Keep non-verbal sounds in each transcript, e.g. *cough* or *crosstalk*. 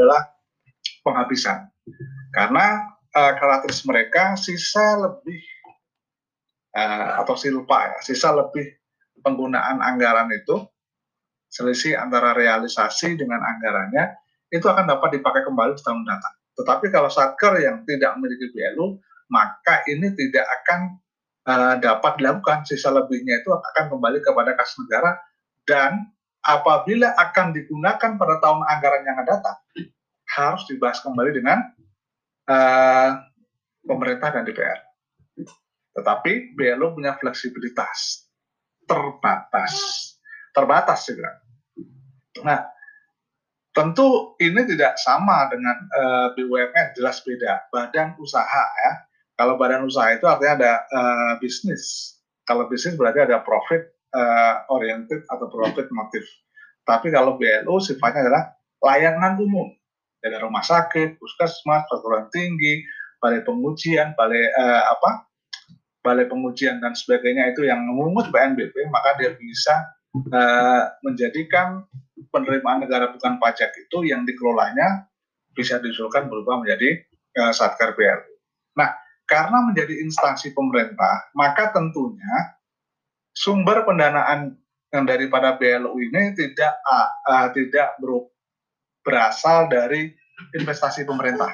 adalah penghabisan. Karena uh, karakteris mereka sisa lebih uh, atau silpa ya, sisa lebih penggunaan anggaran itu selisih antara realisasi dengan anggarannya itu akan dapat dipakai kembali di tahun datang. Tetapi kalau satker yang tidak memiliki BLU, maka ini tidak akan uh, dapat dilakukan. Sisa lebihnya itu akan kembali kepada kas negara dan apabila akan digunakan pada tahun anggaran yang akan datang, harus dibahas kembali dengan uh, pemerintah dan DPR. Tetapi BLU punya fleksibilitas terbatas, terbatas juga. Nah, tentu ini tidak sama dengan uh, eh, BUMN, jelas beda. Badan usaha ya. Kalau badan usaha itu artinya ada uh, bisnis. Kalau bisnis berarti ada profit uh, oriented atau profit motif. Tapi kalau BLU sifatnya adalah layanan umum. Ada rumah sakit, puskesmas, perguruan tinggi, balai pengujian, balai uh, apa balai pengujian dan sebagainya itu yang memungut PNBP, maka dia bisa uh, menjadikan penerimaan negara bukan pajak itu yang dikelolanya bisa diusulkan berubah menjadi uh, Satker BLU. Nah, karena menjadi instansi pemerintah, maka tentunya sumber pendanaan yang daripada BLU ini tidak uh, tidak ber, berasal dari investasi pemerintah.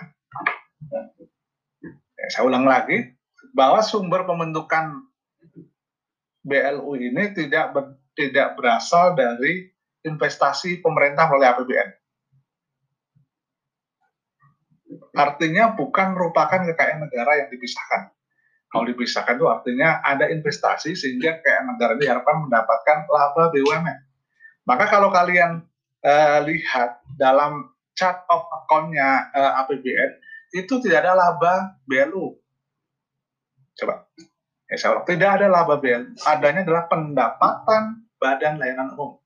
Ya, saya ulang lagi, bahwa sumber pembentukan BLU ini tidak ber, tidak berasal dari investasi pemerintah melalui APBN. Artinya bukan merupakan kekayaan negara yang dipisahkan. Kalau dipisahkan itu artinya ada investasi sehingga kekayaan negara diharapkan mendapatkan laba BUMN. Maka kalau kalian uh, lihat dalam chart of account-nya uh, APBN itu tidak ada laba BLU Coba. Ya, saya. Tidak ada laba BL. Adanya adalah pendapatan badan layanan umum.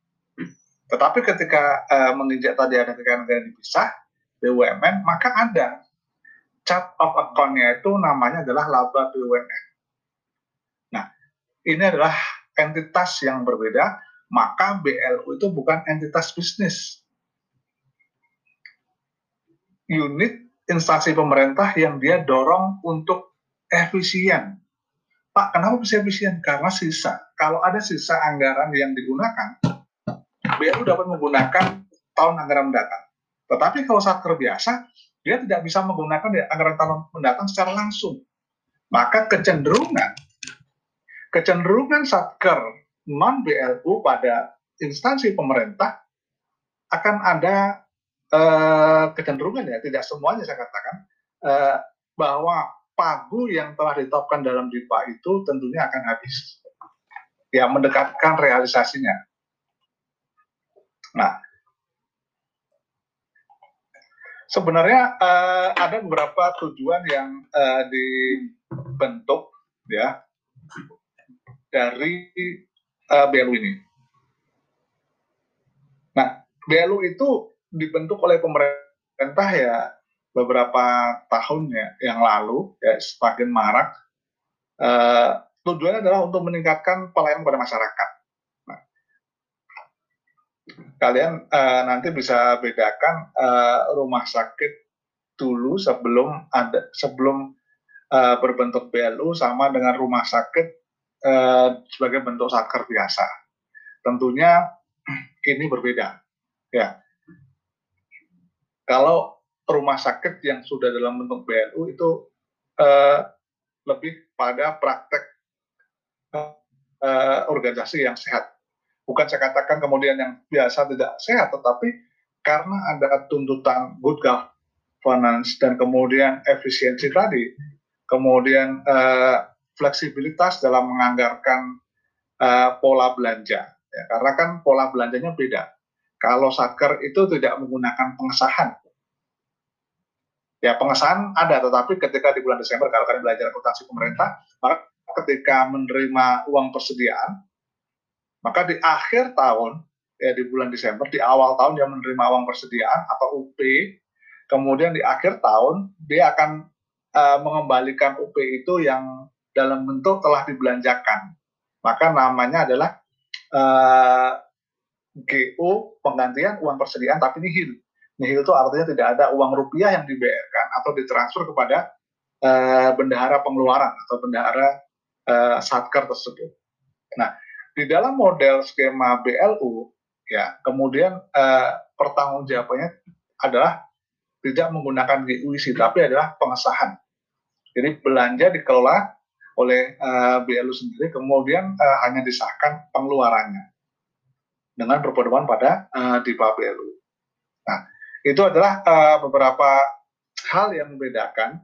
Tetapi ketika uh, menginjak tadi ada kekayaan negara dipisah, BUMN, maka ada chart of account-nya itu namanya adalah laba BUMN. Nah, ini adalah entitas yang berbeda, maka BLU itu bukan entitas bisnis. Unit instansi pemerintah yang dia dorong untuk efisien. Pak, kenapa bisa efisien? Karena sisa. Kalau ada sisa anggaran yang digunakan, BLU dapat menggunakan tahun anggaran mendatang. Tetapi kalau saat terbiasa, dia tidak bisa menggunakan anggaran tahun mendatang secara langsung. Maka kecenderungan kecenderungan satker non BLU pada instansi pemerintah akan ada eh, kecenderungan ya tidak semuanya saya katakan eh, bahwa pagu yang telah ditetapkan dalam DIPA itu tentunya akan habis. Ya, mendekatkan realisasinya. Nah, sebenarnya uh, ada beberapa tujuan yang uh, dibentuk ya dari uh, BLU ini. Nah, BLU itu dibentuk oleh pemerintah ya beberapa tahun ya yang lalu ya semakin marak uh, tujuannya adalah untuk meningkatkan pelayanan pada masyarakat. Kalian uh, nanti bisa bedakan uh, rumah sakit dulu sebelum ada sebelum uh, berbentuk BLU sama dengan rumah sakit uh, sebagai bentuk satker biasa. Tentunya ini berbeda. Ya. Kalau rumah sakit yang sudah dalam bentuk BLU itu uh, lebih pada praktek uh, organisasi yang sehat. Bukan saya katakan kemudian yang biasa tidak sehat, tetapi karena ada tuntutan good governance dan kemudian efisiensi tadi, kemudian uh, fleksibilitas dalam menganggarkan uh, pola belanja. Ya, karena kan pola belanjanya beda. Kalau saker itu tidak menggunakan pengesahan, Ya pengesahan ada, tetapi ketika di bulan Desember kalau kalian belajar akuntansi pemerintah, maka ketika menerima uang persediaan, maka di akhir tahun ya di bulan Desember di awal tahun dia menerima uang persediaan atau UP, kemudian di akhir tahun dia akan uh, mengembalikan UP itu yang dalam bentuk telah dibelanjakan. Maka namanya adalah uh, eh, GO penggantian uang persediaan tapi nihil Nihil itu artinya tidak ada uang rupiah yang dibayarkan atau ditransfer kepada uh, bendahara pengeluaran atau bendahara uh, satker tersebut. Nah, di dalam model skema BLU, ya kemudian uh, pertanggungjawabannya adalah tidak menggunakan GUIC, tapi adalah pengesahan. Jadi belanja dikelola oleh uh, BLU sendiri, kemudian uh, hanya disahkan pengeluarannya dengan berpedoman pada uh, DIPA BLU. Nah, itu adalah uh, beberapa hal yang membedakan.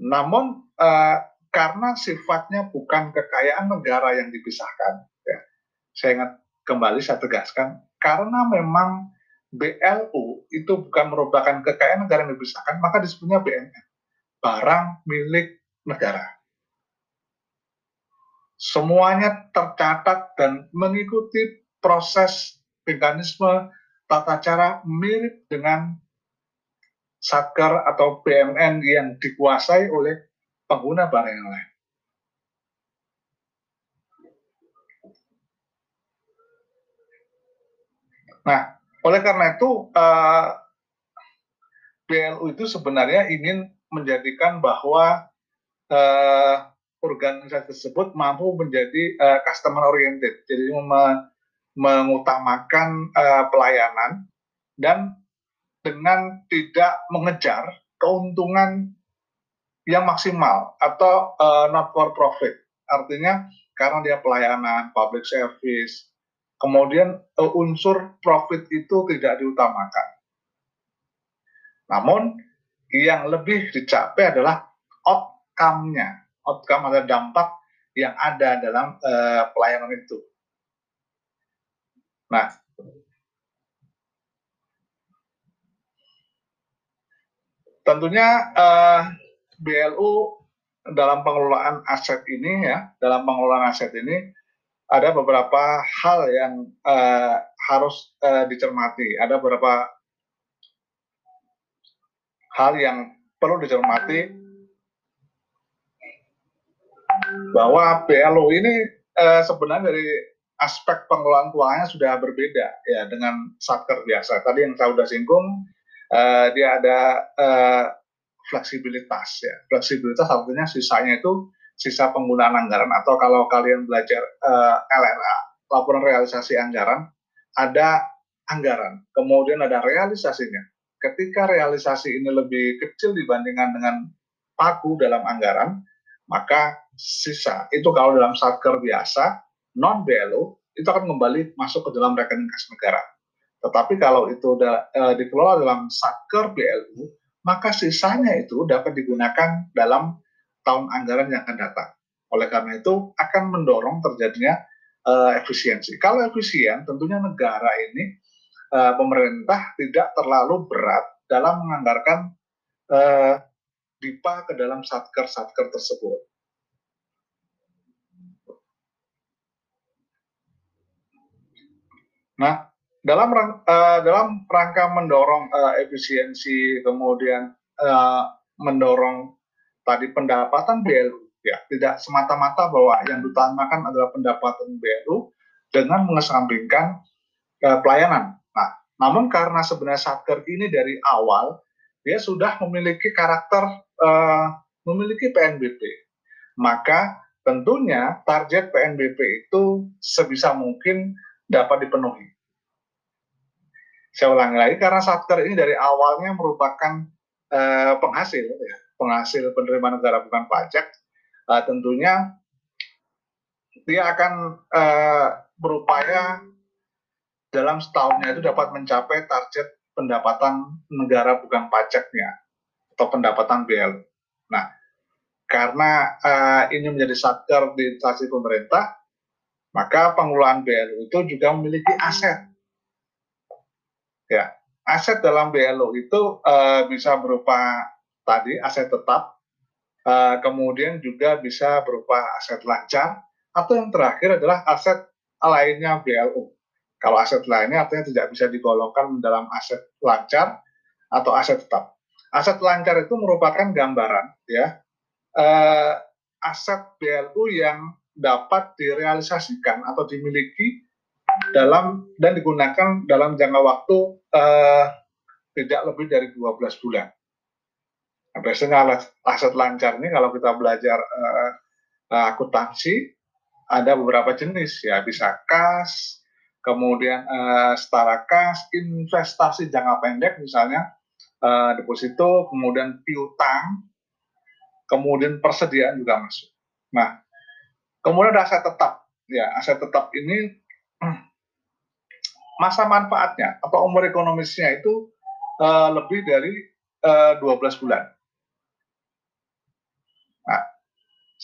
Namun uh, karena sifatnya bukan kekayaan negara yang dipisahkan, saya ingat kembali saya tegaskan, karena memang BLU itu bukan merupakan kekayaan negara yang dipisahkan, maka disebutnya BNN, barang milik negara. Semuanya tercatat dan mengikuti proses mekanisme tata cara mirip dengan satker atau BMN yang dikuasai oleh pengguna barang yang lain. Nah, oleh karena itu uh, eh, BLU itu sebenarnya ingin menjadikan bahwa uh, organisasi tersebut mampu menjadi uh, customer oriented, jadi mengutamakan uh, pelayanan dan dengan tidak mengejar keuntungan yang maksimal atau uh, not for profit. Artinya karena dia pelayanan, public service, kemudian uh, unsur profit itu tidak diutamakan. Namun yang lebih dicapai adalah outcome-nya, outcome atau dampak yang ada dalam uh, pelayanan itu. Nah, tentunya uh, eh, BLU dalam pengelolaan aset ini ya, dalam pengelolaan aset ini ada beberapa hal yang uh, harus uh, dicermati. Ada beberapa hal yang perlu dicermati bahwa BLU ini uh, sebenarnya dari aspek pengelolaan keuangannya sudah berbeda ya dengan satker biasa. Tadi yang saya sudah singgung, uh, dia ada uh, fleksibilitas ya. Fleksibilitas artinya sisanya itu sisa penggunaan anggaran atau kalau kalian belajar uh, eh, LRA, laporan realisasi anggaran, ada anggaran, kemudian ada realisasinya. Ketika realisasi ini lebih kecil dibandingkan dengan pagu dalam anggaran, maka sisa itu kalau dalam satker biasa non BLU itu akan kembali masuk ke dalam rekening kas negara. Tetapi kalau itu sudah e, dikelola dalam satker BLU, maka sisanya itu dapat digunakan dalam tahun anggaran yang akan datang. Oleh karena itu akan mendorong terjadinya e, efisiensi. Kalau efisien, tentunya negara ini e, pemerintah tidak terlalu berat dalam menganggarkan e, DIPA ke dalam satker-satker tersebut. Nah, dalam uh, dalam rangka mendorong uh, efisiensi, kemudian uh, mendorong tadi pendapatan BLU, ya tidak semata-mata bahwa yang diutamakan adalah pendapatan BLU dengan mengesampingkan uh, pelayanan. Nah, namun karena sebenarnya satker ini dari awal dia sudah memiliki karakter uh, memiliki PNBP, maka tentunya target PNBP itu sebisa mungkin dapat dipenuhi. Saya ulangi lagi karena satker ini dari awalnya merupakan uh, penghasil, ya, penghasil penerimaan negara bukan pajak, uh, tentunya dia akan uh, berupaya dalam setahunnya itu dapat mencapai target pendapatan negara bukan pajaknya atau pendapatan BL. Nah, karena uh, ini menjadi satker di instansi pemerintah, maka pengelolaan BLU itu juga memiliki aset. Ya, aset dalam BLU itu uh, bisa berupa tadi aset tetap, uh, kemudian juga bisa berupa aset lancar, atau yang terakhir adalah aset lainnya BLU. Kalau aset lainnya artinya tidak bisa digolongkan dalam aset lancar atau aset tetap. Aset lancar itu merupakan gambaran ya uh, aset BLU yang dapat direalisasikan atau dimiliki dalam dan digunakan dalam jangka waktu uh, tidak lebih dari 12 bulan. Nah, biasanya aset lancar ini kalau kita belajar uh, akuntansi ada beberapa jenis ya bisa kas, kemudian uh, setara kas, investasi jangka pendek misalnya uh, deposito, kemudian piutang, kemudian persediaan juga masuk. Nah, kemudian ada aset tetap. Ya, aset tetap ini *clears throat* masa manfaatnya atau umur ekonomisnya itu uh, lebih dari uh, 12 bulan. Nah,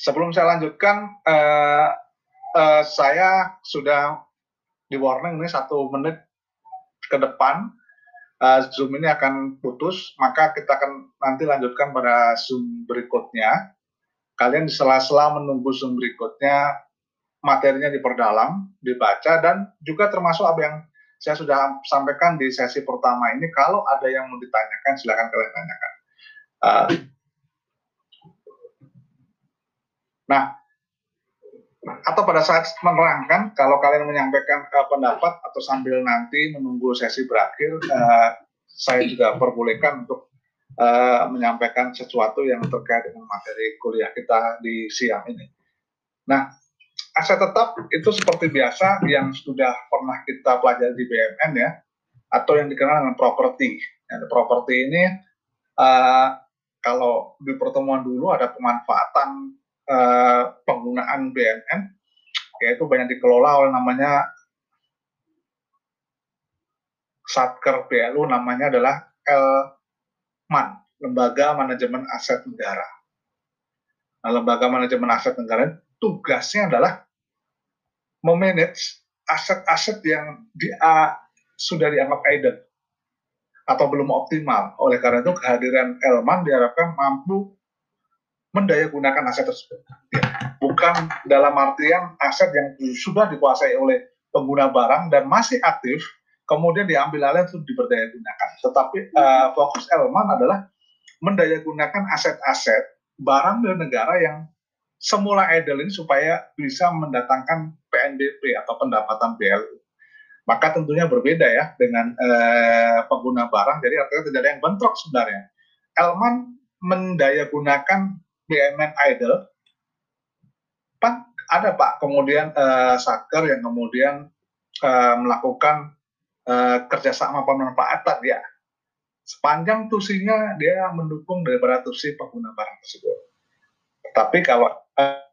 sebelum saya lanjutkan, uh, uh, saya sudah di warning ini satu menit ke depan uh, Zoom ini akan putus, maka kita akan nanti lanjutkan pada Zoom berikutnya. Kalian di sela-sela menunggu Zoom berikutnya, materinya diperdalam, dibaca, dan juga termasuk apa yang saya sudah sampaikan di sesi pertama ini, kalau ada yang mau ditanyakan, silakan kalian tanyakan. Uh, nah, atau pada saat menerangkan kalau kalian menyampaikan uh, pendapat atau sambil nanti menunggu sesi berakhir uh, saya juga perbolehkan untuk uh, menyampaikan sesuatu yang terkait dengan materi kuliah kita di siang ini. Nah, aset tetap itu seperti biasa yang sudah pernah kita pelajari di BMN ya, atau yang dikenal dengan properti. Properti ini uh, kalau di pertemuan dulu ada pemanfaatan uh, penggunaan BNN yaitu banyak dikelola oleh namanya Satker BLU namanya adalah LMAN, Lembaga Manajemen Aset Negara. Nah, Lembaga Manajemen Aset Negara tugasnya adalah memanage aset-aset yang di, uh, sudah dianggap idle atau belum optimal. Oleh karena itu kehadiran Elman diharapkan mampu mendaya gunakan aset tersebut. Ya, bukan dalam artian aset yang sudah dikuasai oleh pengguna barang dan masih aktif, kemudian diambil alih untuk diberdaya gunakan. Tetapi uh, fokus Elman adalah mendaya gunakan aset-aset barang dan negara yang semula idle ini supaya bisa mendatangkan PNBP atau pendapatan BLU. Maka tentunya berbeda ya dengan uh, pengguna barang, jadi artinya tidak ada yang bentrok sebenarnya. Elman mendaya BMN Idol, Pak ada Pak. Kemudian uh, Saker yang kemudian uh, melakukan uh, kerjasama pemanfaatan ya. Sepanjang tusinya dia mendukung daripada tusi pengguna barang tersebut. Tapi kalau uh,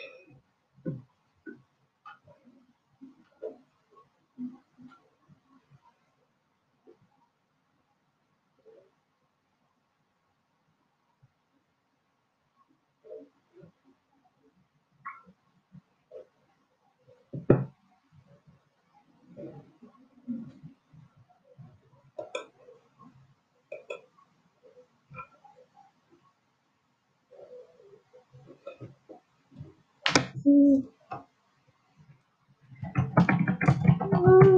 Astagfirullahaladzim. Aduh.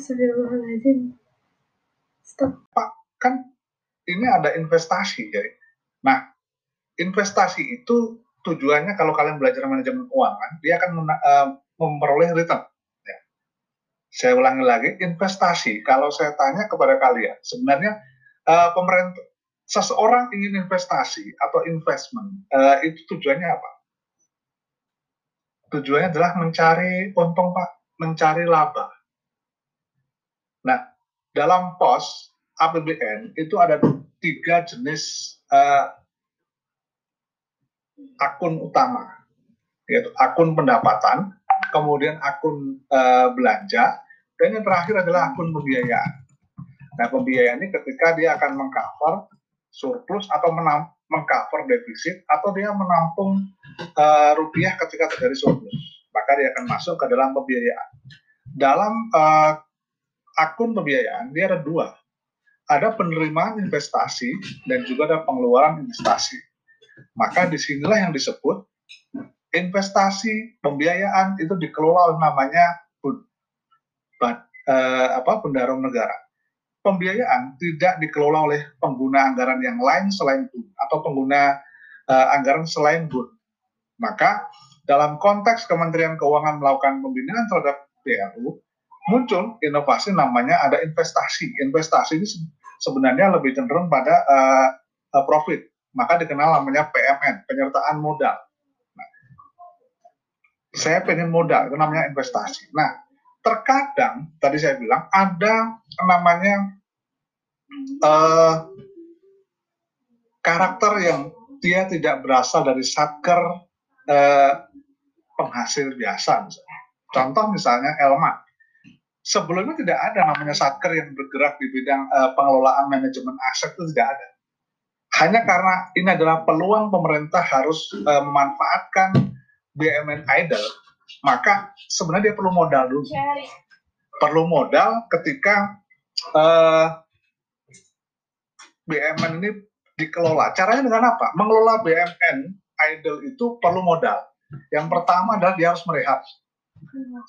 Astagfirullahaladzim. Stop. Pak, kan ini ada investasi ya. Nah, investasi itu tujuannya kalau kalian belajar manajemen keuangan, dia akan uh, memperoleh return. Ya. Saya ulangi lagi, investasi. Kalau saya tanya kepada kalian, sebenarnya uh, pemerintah seseorang ingin investasi atau investment, uh, itu tujuannya apa? tujuannya adalah mencari untung Pak, mencari laba. Nah, dalam pos APBN itu ada tiga jenis uh, akun utama, yaitu akun pendapatan, kemudian akun uh, belanja, dan yang terakhir adalah akun pembiayaan. Nah, pembiayaan ini ketika dia akan mengcover surplus atau menam, mengcover defisit atau dia menampung uh, rupiah ketika terjadi surplus, maka dia akan masuk ke dalam pembiayaan. Dalam uh, akun pembiayaan dia ada dua, ada penerimaan investasi dan juga ada pengeluaran investasi. Maka di sinilah yang disebut investasi pembiayaan itu dikelola oleh namanya bud, uh, apa negara pembiayaan tidak dikelola oleh pengguna anggaran yang lain selain BUN atau pengguna uh, anggaran selain BUN. Maka dalam konteks Kementerian Keuangan melakukan pembinaan terhadap BLU, muncul inovasi namanya ada investasi. Investasi ini sebenarnya lebih cenderung pada uh, profit, maka dikenal namanya PMN, penyertaan modal. Nah, saya pengen modal, itu namanya investasi. Nah, terkadang tadi saya bilang ada namanya uh, karakter yang dia tidak berasal dari satker uh, penghasil biasa misalnya. Contoh misalnya Elman. Sebelumnya tidak ada namanya satker yang bergerak di bidang uh, pengelolaan manajemen aset itu tidak ada. Hanya karena ini adalah peluang pemerintah harus uh, memanfaatkan BUMN idle maka sebenarnya dia perlu modal dulu. Perlu modal ketika uh, eh, BUMN ini dikelola. Caranya dengan apa? Mengelola BUMN idle itu perlu modal. Yang pertama adalah dia harus merehab,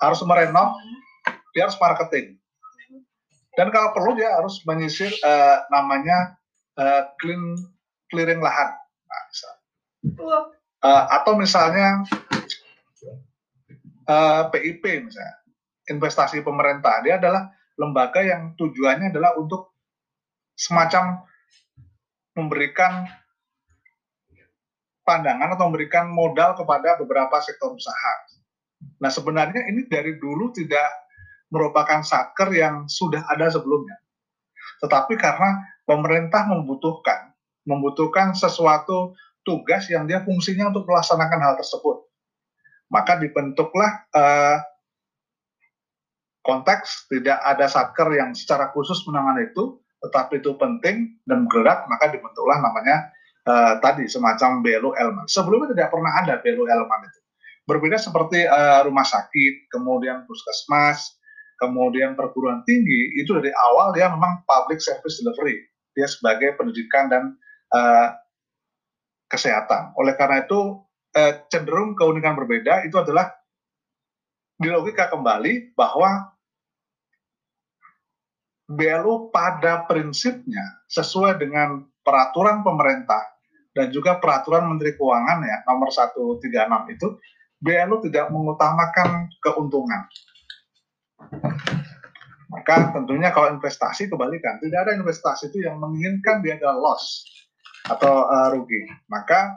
harus merenov, dia harus marketing. Dan kalau perlu dia harus menyisir uh, namanya uh, clean clearing lahan. Nah, Uh, atau misalnya uh, PIP misalnya, investasi pemerintah. Dia adalah lembaga yang tujuannya adalah untuk semacam memberikan pandangan atau memberikan modal kepada beberapa sektor usaha. Nah sebenarnya ini dari dulu tidak merupakan satker yang sudah ada sebelumnya. Tetapi karena pemerintah membutuhkan, membutuhkan sesuatu tugas yang dia fungsinya untuk melaksanakan hal tersebut maka dibentuklah uh, konteks tidak ada satker yang secara khusus menangani itu, tetapi itu penting dan bergerak, maka dibentuklah namanya uh, tadi semacam BLU Elman. Sebelumnya tidak pernah ada BLU Elman itu. Berbeda seperti uh, rumah sakit, kemudian puskesmas, kemudian perguruan tinggi, itu dari awal dia memang public service delivery. Dia sebagai pendidikan dan uh, kesehatan. Oleh karena itu eh, cenderung keunikan berbeda itu adalah di logika kembali bahwa BLU pada prinsipnya sesuai dengan peraturan pemerintah dan juga peraturan Menteri Keuangan ya nomor 136 itu BLU tidak mengutamakan keuntungan. Maka tentunya kalau investasi kebalikan, tidak ada investasi itu yang menginginkan dia ada loss atau uh, rugi. Maka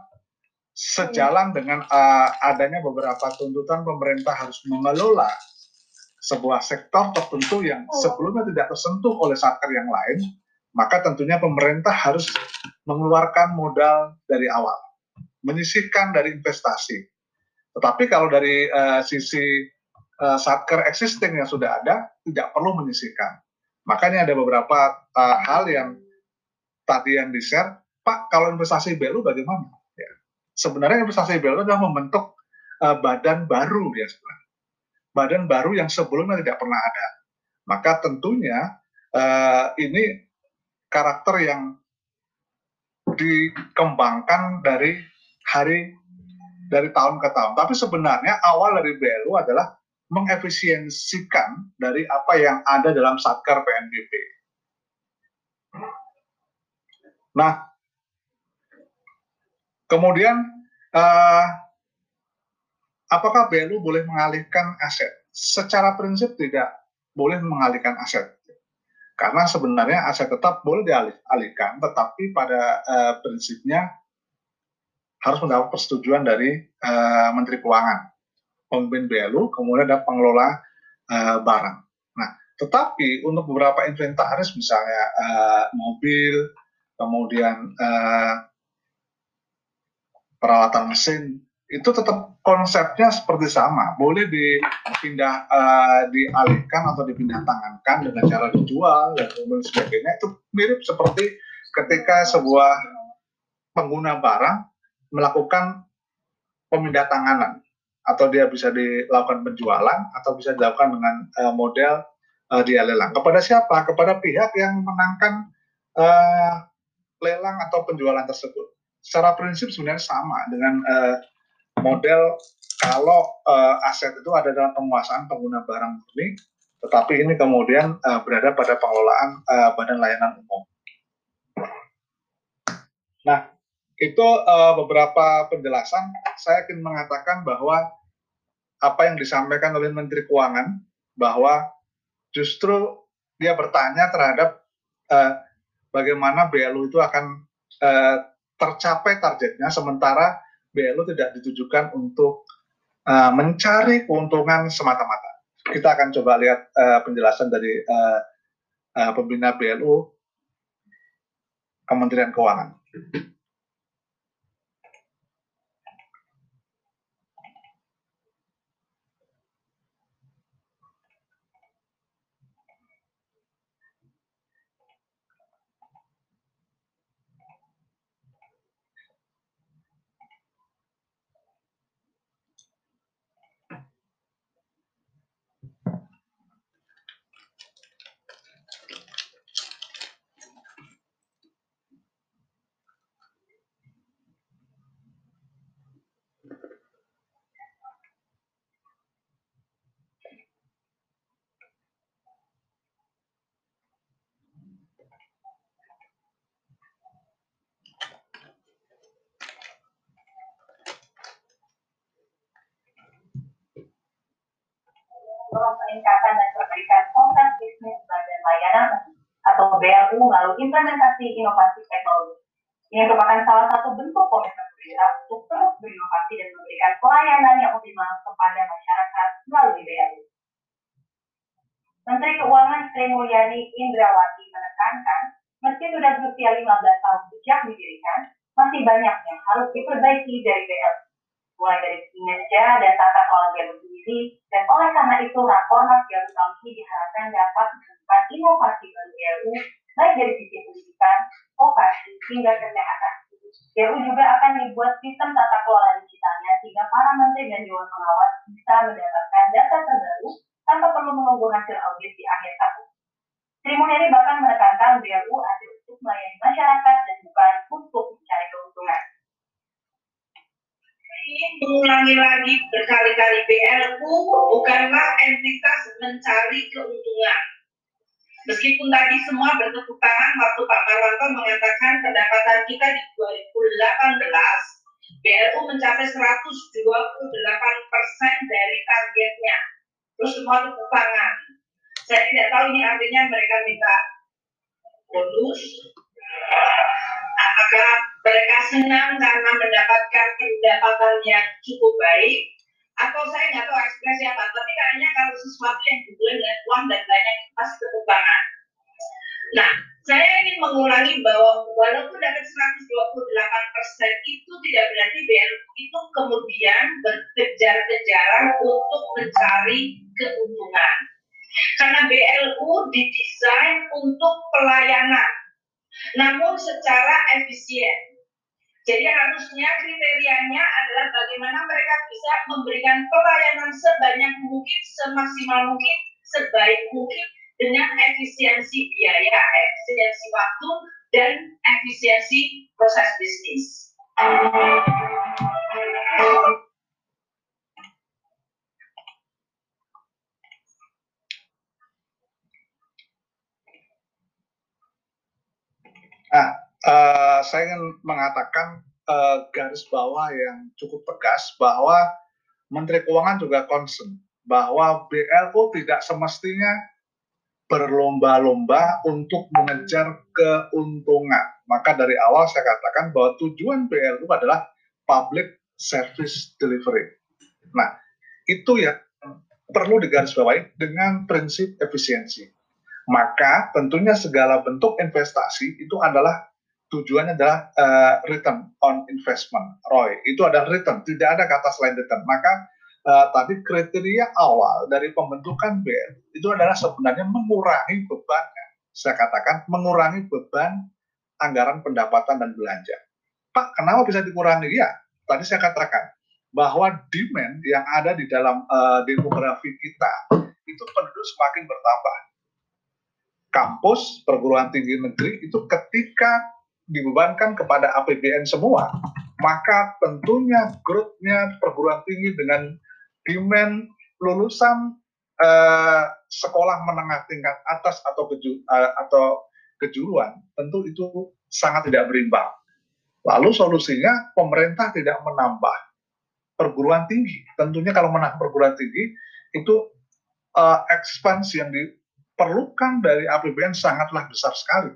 sejalan dengan uh, adanya beberapa tuntutan pemerintah harus mengelola sebuah sektor tertentu yang oh. sebelumnya tidak tersentuh oleh satker yang lain, maka tentunya pemerintah harus mengeluarkan modal dari awal, menyisihkan dari investasi. Tetapi kalau dari uh, sisi uh, satker existing yang sudah ada, tidak perlu menyisihkan. Makanya ada beberapa uh, hal yang tadi yang di-share, Pak, kalau investasi BLU bagaimana? sebenarnya investasi BLU adalah membentuk uh, badan baru ya sebenarnya. Badan baru yang sebelumnya tidak pernah ada. Maka tentunya uh, ini karakter yang dikembangkan dari hari dari tahun ke tahun. Tapi sebenarnya awal dari BLU adalah mengefisiensikan dari apa yang ada dalam Satker PNBP. Nah, Kemudian, uh, apakah BLU boleh mengalihkan aset? Secara prinsip tidak boleh mengalihkan aset. Karena sebenarnya aset tetap boleh dialihkan, tetapi pada uh, prinsipnya harus mendapat persetujuan dari uh, Menteri Keuangan. Pemimpin BLU, kemudian ada pengelola uh, barang. Nah, tetapi untuk beberapa inventaris misalnya uh, mobil, kemudian uh, peralatan mesin, itu tetap konsepnya seperti sama, boleh dipindah uh, dialihkan atau dipindah tangankan dengan cara dijual dan kemudian sebagainya. Itu mirip seperti ketika sebuah pengguna barang melakukan pemindah tanganan atau dia bisa dilakukan penjualan atau bisa dilakukan dengan uh, model uh, dia lelang kepada siapa? Kepada pihak yang menangkan uh, lelang atau penjualan tersebut. Secara prinsip sebenarnya sama dengan uh, model kalau uh, aset itu ada dalam penguasaan pengguna barang murni tetapi ini kemudian uh, berada pada pengelolaan uh, badan layanan umum. Nah itu uh, beberapa penjelasan saya ingin mengatakan bahwa apa yang disampaikan oleh Menteri Keuangan bahwa justru dia bertanya terhadap uh, bagaimana BLU itu akan uh, tercapai targetnya sementara BLU tidak ditujukan untuk uh, mencari keuntungan semata-mata. Kita akan coba lihat uh, penjelasan dari uh, uh, pembina BLU Kementerian Keuangan. Peningkatan dan perbaikan konten bisnis badan layanan atau BLU melalui implementasi inovasi teknologi. Ini merupakan salah satu bentuk komitmen pemerintah untuk terus berinovasi dan memberikan pelayanan yang optimal kepada masyarakat melalui BLU. Menteri Keuangan Sri Mulyani Indrawati menekankan, meski sudah berusia 15 tahun sejak didirikan, masih banyak yang harus diperbaiki dari BLU mulai dari kinerja dan tata kelola BLU sendiri, dan oleh karena itu Rakornas BLU tahun ini diharapkan dapat menemukan inovasi bagi BLU, baik dari sisi pendidikan, vokasi, hingga kesehatan. BLU juga akan dibuat sistem tata kelola digitalnya sehingga para menteri dan dewan pengawas bisa mendapatkan data terbaru tanpa perlu menunggu hasil audit di akhir tahun. Sri Mulyani bahkan menekankan BLU ada untuk melayani masyarakat dan bukan untuk mencari keuntungan ingin mengulangi lagi berkali-kali BLU bukanlah entitas mencari keuntungan. Meskipun tadi semua bertepuk tangan waktu Pak Marwanto mengatakan pendapatan kita di 2018 BLU mencapai 128 persen dari targetnya. Terus semua tepuk tangan. Saya tidak tahu ini artinya mereka minta bonus, apakah mereka senang karena mendapatkan pendapatan yang cukup baik. Atau saya nggak tahu ekspresi apa tapi kayaknya kalau sesuatu yang hubungan dengan uang dan lainnya itu pasti ketumpangan nah saya ingin mengulangi bahwa walaupun dapat 128 persen itu tidak berarti BLU itu kemudian berkejar-kejaran untuk mencari keuntungan. Karena BLU didesain untuk pelayanan namun secara efisien. Jadi harusnya kriterianya adalah bagaimana mereka bisa memberikan pelayanan sebanyak mungkin, semaksimal mungkin, sebaik mungkin dengan efisiensi biaya, efisiensi waktu, dan efisiensi proses bisnis. Nah, uh, saya ingin mengatakan uh, garis bawah yang cukup tegas bahwa Menteri Keuangan juga concern bahwa BLU tidak semestinya berlomba-lomba untuk mengejar keuntungan. Maka dari awal saya katakan bahwa tujuan BLU adalah public service delivery. Nah, Itu ya perlu digarisbawahi dengan prinsip efisiensi. Maka tentunya segala bentuk investasi itu adalah tujuannya adalah uh, return on investment, ROI. Itu adalah return, tidak ada kata selain return. Maka uh, tadi kriteria awal dari pembentukan BR itu adalah sebenarnya mengurangi bebannya. Saya katakan mengurangi beban anggaran pendapatan dan belanja. Pak, kenapa bisa dikurangi? Ya, tadi saya katakan bahwa demand yang ada di dalam uh, demografi kita itu penduduk semakin bertambah kampus perguruan tinggi negeri itu ketika dibebankan kepada APBN semua, maka tentunya growth-nya perguruan tinggi dengan demand lulusan uh, sekolah menengah tingkat atas atau keju, uh, atau kejuruan tentu itu sangat tidak berimbang. Lalu solusinya pemerintah tidak menambah perguruan tinggi. Tentunya kalau menambah perguruan tinggi itu uh, ekspansi yang di, perlukan dari APBN sangatlah besar sekali.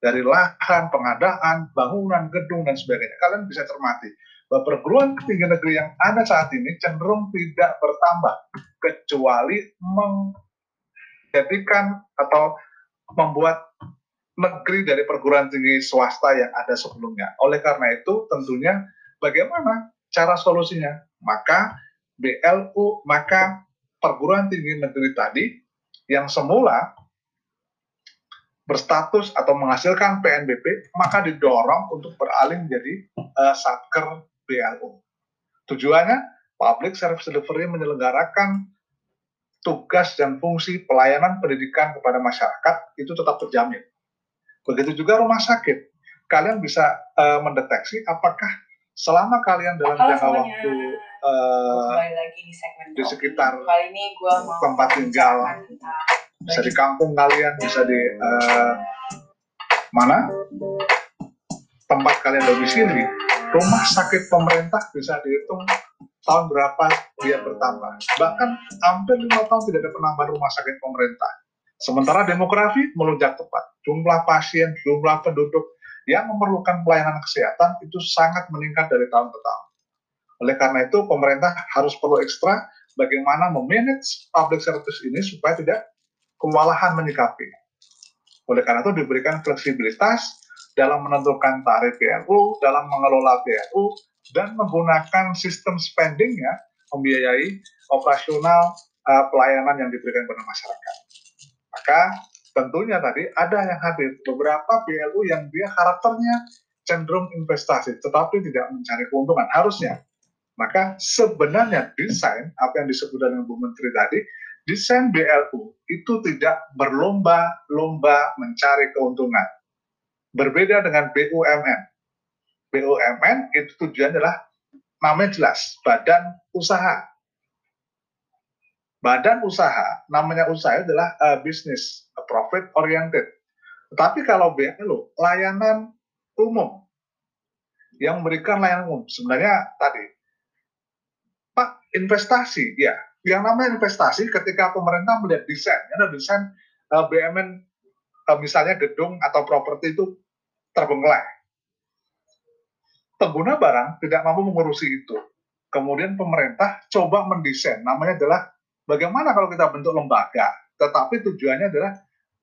Dari lahan, pengadaan, bangunan, gedung, dan sebagainya. Kalian bisa cermati bahwa perguruan tinggi negeri yang ada saat ini cenderung tidak bertambah. Kecuali menjadikan atau membuat negeri dari perguruan tinggi swasta yang ada sebelumnya. Oleh karena itu tentunya bagaimana cara solusinya? Maka BLU, maka perguruan tinggi negeri tadi yang semula berstatus atau menghasilkan PNBP maka didorong untuk beralih menjadi uh, satker BLU. Tujuannya public service delivery menyelenggarakan tugas dan fungsi pelayanan pendidikan kepada masyarakat itu tetap terjamin. Begitu juga rumah sakit. Kalian bisa uh, mendeteksi apakah selama kalian dalam jangka waktu uh, lagi di, segmen di sekitar kali ini gua mau tempat tinggal bisa di kampung kalian bisa di uh, mana? Tempat kalian domisili. Rumah sakit pemerintah bisa dihitung tahun berapa dia bertambah. Bahkan hampir lima tahun tidak ada penambahan rumah sakit pemerintah. Sementara demografi melonjak tepat. Jumlah pasien jumlah penduduk yang memerlukan pelayanan kesehatan itu sangat meningkat dari tahun ke tahun. Oleh karena itu, pemerintah harus perlu ekstra bagaimana memanage public service ini supaya tidak kewalahan menyikapi. Oleh karena itu diberikan fleksibilitas dalam menentukan tarif PLU, dalam mengelola PLU, dan menggunakan sistem spendingnya membiayai operasional uh, pelayanan yang diberikan kepada masyarakat. Maka tentunya tadi ada yang hadir beberapa PLU yang dia karakternya cenderung investasi, tetapi tidak mencari keuntungan. Harusnya maka sebenarnya desain apa yang disebut dengan Bu Menteri tadi, desain BLU itu tidak berlomba-lomba mencari keuntungan. Berbeda dengan BUMN. BUMN itu tujuannya adalah namanya jelas, badan usaha. Badan usaha, namanya usaha adalah uh, bisnis, profit oriented. Tetapi kalau BLU, layanan umum, yang memberikan layanan umum, sebenarnya tadi investasi ya yang namanya investasi ketika pemerintah melihat desain ada desain uh, eh, BUMN uh, misalnya gedung atau properti itu terbengkelai pengguna barang tidak mampu mengurusi itu. Kemudian pemerintah coba mendesain namanya adalah bagaimana kalau kita bentuk lembaga tetapi tujuannya adalah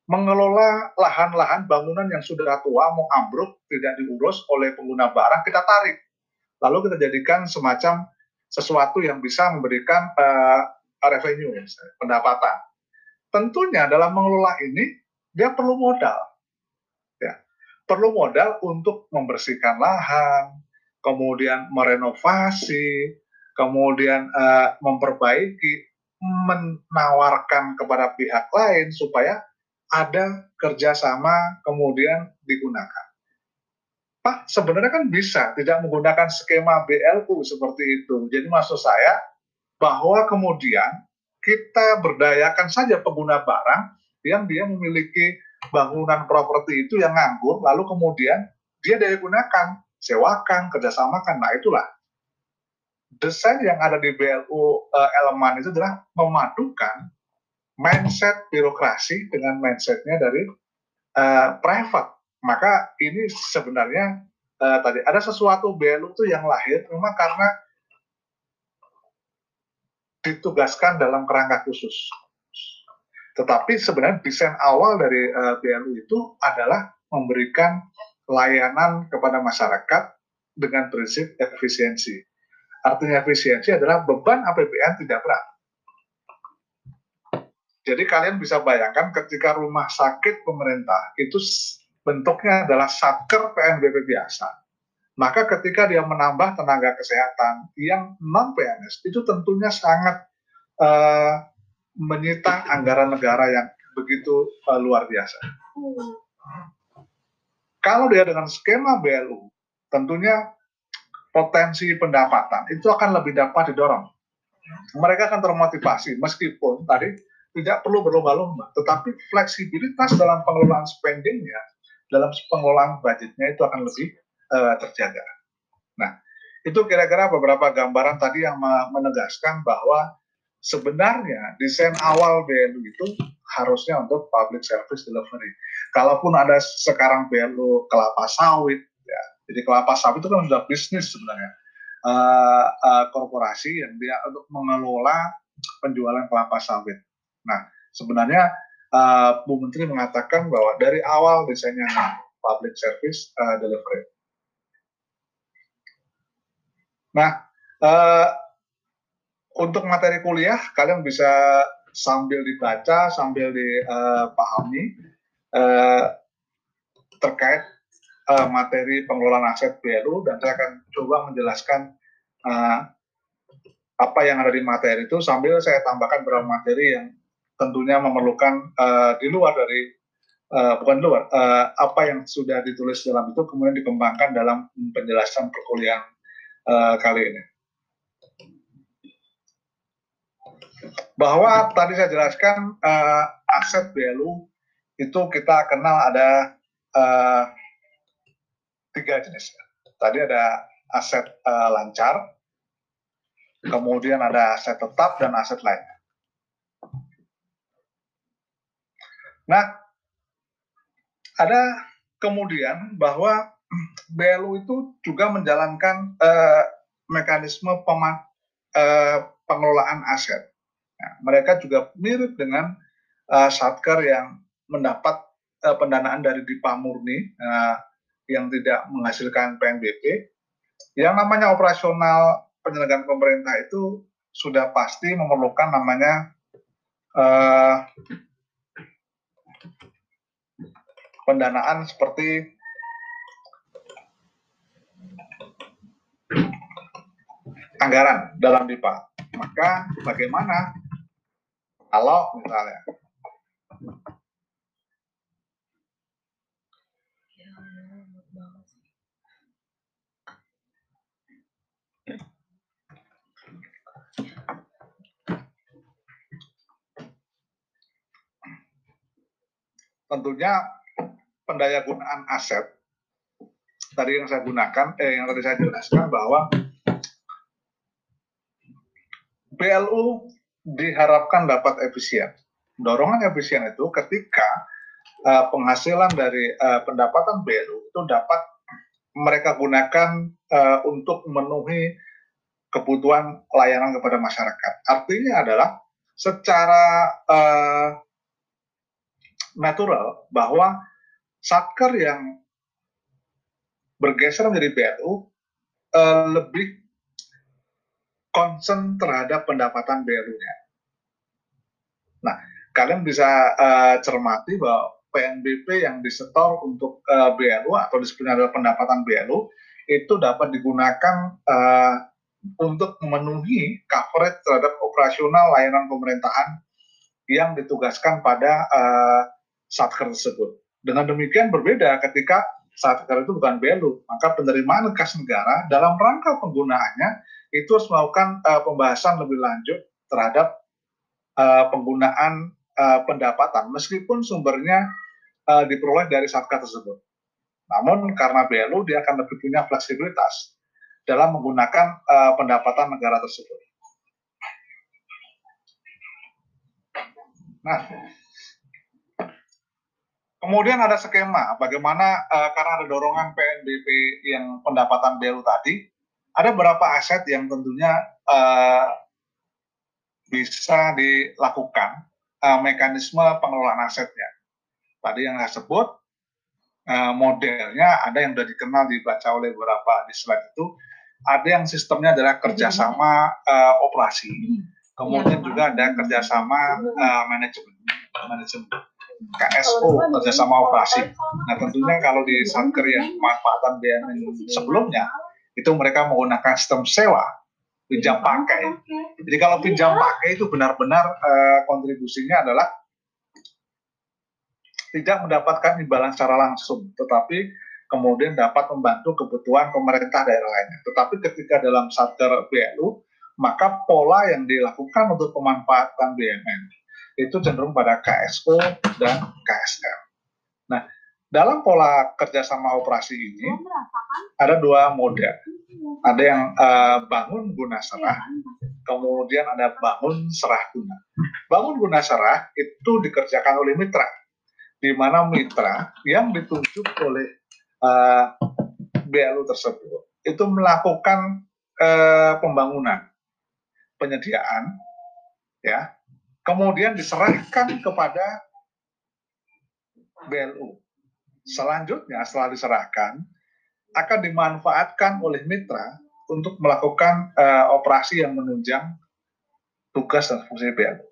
mengelola lahan-lahan bangunan yang sudah tua mau ambruk tidak diurus oleh pengguna barang kita tarik. Lalu kita jadikan semacam sesuatu yang bisa memberikan uh, revenue, misalnya, pendapatan. Tentunya dalam mengelola ini dia perlu modal, ya, perlu modal untuk membersihkan lahan, kemudian merenovasi, kemudian uh, memperbaiki, menawarkan kepada pihak lain supaya ada kerjasama kemudian digunakan. Pak, sebenarnya kan bisa tidak menggunakan skema BLU seperti itu. Jadi maksud saya bahwa kemudian kita berdayakan saja pengguna barang yang dia memiliki bangunan properti itu yang nganggur, lalu kemudian dia daya gunakan, sewakan, kerjasamakan. Nah itulah desain yang ada di BLU uh, eh, elemen itu adalah memadukan mindset birokrasi dengan mindsetnya dari uh, private maka ini sebenarnya uh, tadi ada sesuatu BLU itu yang lahir memang karena ditugaskan dalam kerangka khusus. Tetapi sebenarnya desain awal dari uh, BLU itu adalah memberikan layanan kepada masyarakat dengan prinsip efisiensi. Artinya efisiensi adalah beban APBN tidak berat. Jadi kalian bisa bayangkan ketika rumah sakit pemerintah itu bentuknya adalah satker PNBP biasa. Maka ketika dia menambah tenaga kesehatan yang non PNS itu tentunya sangat uh, menyita anggaran negara yang begitu uh, luar biasa. Kalau dia dengan skema BLU, tentunya potensi pendapatan itu akan lebih dapat didorong. Mereka akan termotivasi meskipun tadi tidak perlu berlomba-lomba, tetapi fleksibilitas dalam pengelolaan spendingnya, dalam pengelolaan budgetnya itu akan lebih uh, terjaga. Nah, itu kira-kira beberapa gambaran tadi yang menegaskan bahwa sebenarnya desain awal BLU itu harusnya untuk public service delivery. Kalaupun ada sekarang BLU kelapa sawit, ya, jadi kelapa sawit itu kan sudah bisnis sebenarnya. Uh, uh, korporasi yang dia untuk mengelola penjualan kelapa sawit. Nah, sebenarnya uh, Bu Menteri mengatakan bahwa dari awal desainnya public service uh, delivery. Nah, uh, untuk materi kuliah kalian bisa sambil dibaca, sambil dipahami uh, terkait uh, materi pengelolaan aset BLU dan saya akan coba menjelaskan uh, apa yang ada di materi itu sambil saya tambahkan beberapa materi yang tentunya memerlukan uh, di luar dari uh, bukan luar uh, apa yang sudah ditulis dalam itu kemudian dikembangkan dalam penjelasan perkuliahan uh, kali ini. Bahwa tadi saya jelaskan uh, aset BLU itu kita kenal ada uh, tiga jenis. Tadi ada aset uh, lancar, kemudian ada aset tetap dan aset lainnya. Nah, ada kemudian bahwa BLU itu juga menjalankan uh, mekanisme peman, uh, pengelolaan aset. Nah, mereka juga mirip dengan uh, satker yang mendapat uh, pendanaan dari Dipa Murni uh, yang tidak menghasilkan PNBP. Yang namanya operasional penyelenggaraan pemerintah itu sudah pasti memerlukan namanya uh, pendanaan seperti anggaran dalam DIPA. Maka bagaimana kalau misalnya tentunya pendaya gunaan aset tadi yang saya gunakan, eh yang tadi saya jelaskan bahwa BLU diharapkan dapat efisien. Dorongan efisien itu ketika uh, penghasilan dari uh, pendapatan BLU itu dapat mereka gunakan uh, untuk memenuhi kebutuhan layanan kepada masyarakat. Artinya adalah secara uh, natural bahwa satker yang bergeser menjadi BLU uh, eh, lebih concern terhadap pendapatan BLU-nya. Nah, kalian bisa uh, cermati bahwa PNBP yang disetor untuk uh, eh, BLU atau adalah pendapatan BLU itu dapat digunakan uh, untuk memenuhi coverage terhadap operasional layanan pemerintahan yang ditugaskan pada uh, satker tersebut. Dengan demikian berbeda ketika saat itu bukan BLU, maka penerimaan kas negara dalam rangka penggunaannya itu harus melakukan uh, pembahasan lebih lanjut terhadap uh, penggunaan uh, pendapatan meskipun sumbernya uh, diperoleh dari satker tersebut. Namun karena BLU dia akan lebih punya fleksibilitas dalam menggunakan uh, pendapatan negara tersebut. Nah, Kemudian ada skema bagaimana uh, karena ada dorongan PNBP yang pendapatan BLU tadi, ada beberapa aset yang tentunya uh, bisa dilakukan uh, mekanisme pengelolaan asetnya. Tadi yang saya sebut uh, modelnya ada yang sudah dikenal dibaca oleh beberapa di slide itu, ada yang sistemnya adalah kerjasama uh, operasi, kemudian juga ada kerjasama uh, manajemen, manajemen KSO kerjasama operasi. Nah tentunya kalau di satker yang pemanfaatan BNN sebelumnya itu mereka menggunakan sistem sewa pinjam pakai. Jadi kalau pinjam pakai itu benar-benar uh, kontribusinya adalah tidak mendapatkan imbalan secara langsung, tetapi kemudian dapat membantu kebutuhan pemerintah daerah lainnya. Tetapi ketika dalam satker BLU, maka pola yang dilakukan untuk pemanfaatan BMN itu cenderung pada KSO dan KSM. Nah, dalam pola kerjasama operasi ini ada dua model. Ada yang uh, bangun guna serah, kemudian ada bangun serah guna. Bangun guna serah itu dikerjakan oleh mitra, di mana mitra yang ditunjuk oleh uh, eh, BLU tersebut itu melakukan uh, pembangunan, penyediaan, ya, kemudian diserahkan kepada BLU. Selanjutnya setelah diserahkan akan dimanfaatkan oleh mitra untuk melakukan uh, operasi yang menunjang tugas dan fungsi BLU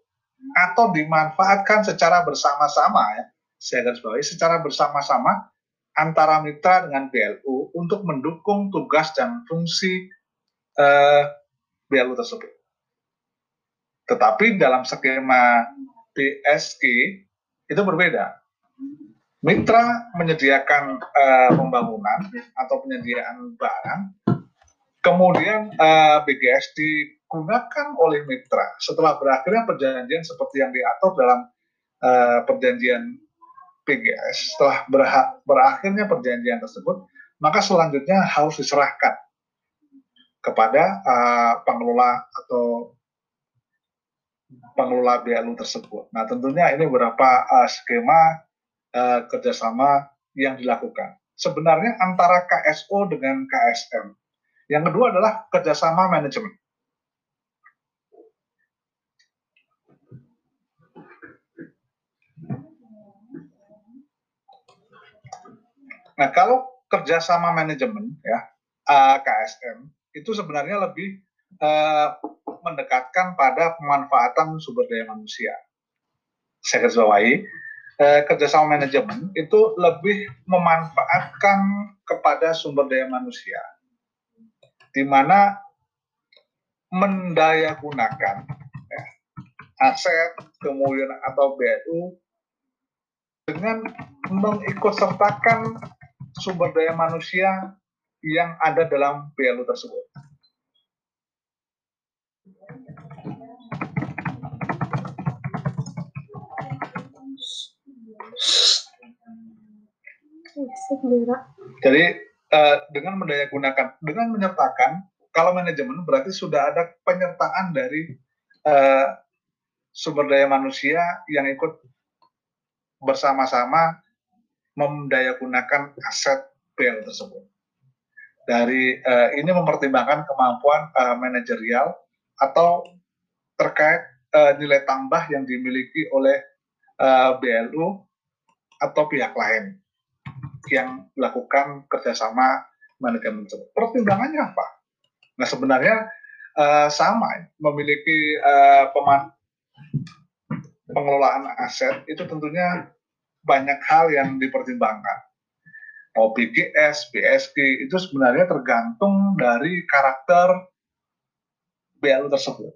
atau dimanfaatkan secara bersama-sama ya saya garis bawahi secara bersama-sama antara mitra dengan BLU untuk mendukung tugas dan fungsi uh, eh, BLU tersebut. Tetapi dalam skema PSG itu berbeda. Mitra menyediakan uh, pembangunan atau penyediaan barang, kemudian uh, eh, BGS digunakan oleh mitra setelah berakhirnya perjanjian seperti yang diatur dalam uh, perjanjian PGS. Setelah berakhirnya perjanjian tersebut, maka selanjutnya harus diserahkan kepada uh, pengelola atau pengelola BLU tersebut. Nah, tentunya ini beberapa uh, skema uh, kerjasama yang dilakukan. Sebenarnya antara KSO dengan KSM. Yang kedua adalah kerjasama manajemen. Nah, kalau kerjasama manajemen ya uh, KSM itu sebenarnya lebih uh, mendekatkan pada pemanfaatan sumber daya manusia. Saya garis bawahi, eh, kerjasama manajemen itu lebih memanfaatkan kepada sumber daya manusia, di mana mendaya gunakan ya, aset kemudian atau BU dengan mengikutsertakan sumber daya manusia yang ada dalam BLU tersebut. Jadi uh, dengan mendaya gunakan, dengan menyertakan, kalau manajemen berarti sudah ada penyertaan dari uh, sumber daya manusia yang ikut bersama-sama memdaya gunakan aset PL tersebut. Dari uh, ini mempertimbangkan kemampuan uh, manajerial atau terkait uh, nilai tambah yang dimiliki oleh uh, BLU atau pihak lain yang melakukan kerjasama manajemen tersebut. Pertimbangannya apa? Nah sebenarnya uh, sama, memiliki uh, pengelolaan aset itu tentunya banyak hal yang dipertimbangkan. Mau BGS, BSG itu sebenarnya tergantung dari karakter BLU tersebut.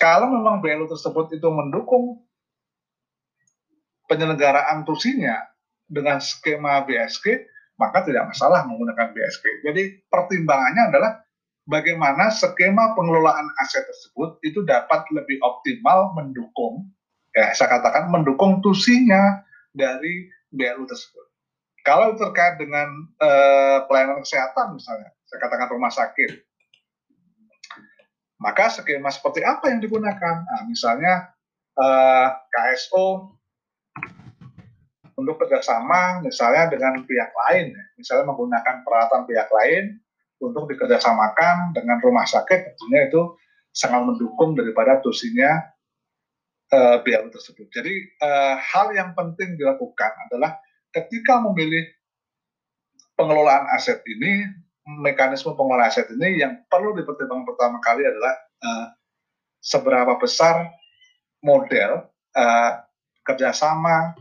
Kalau memang BLU tersebut itu mendukung penyelenggaraan tusinya dengan skema BSG, maka tidak masalah menggunakan BSG. Jadi pertimbangannya adalah bagaimana skema pengelolaan aset tersebut itu dapat lebih optimal mendukung, ya saya katakan mendukung tusinya dari BLU tersebut. Kalau terkait dengan eh, pelayanan kesehatan misalnya, saya katakan rumah sakit, maka skema seperti apa yang digunakan? Nah, misalnya eh, KSO untuk kerjasama misalnya dengan pihak lain, misalnya menggunakan peralatan pihak lain untuk dikerjasamakan dengan rumah sakit, tentunya itu sangat mendukung daripada tusinya uh, BLU tersebut. Jadi uh, hal yang penting dilakukan adalah ketika memilih pengelolaan aset ini, mekanisme pengelolaan aset ini yang perlu dipertimbangkan pertama kali adalah uh, seberapa besar model uh, kerjasama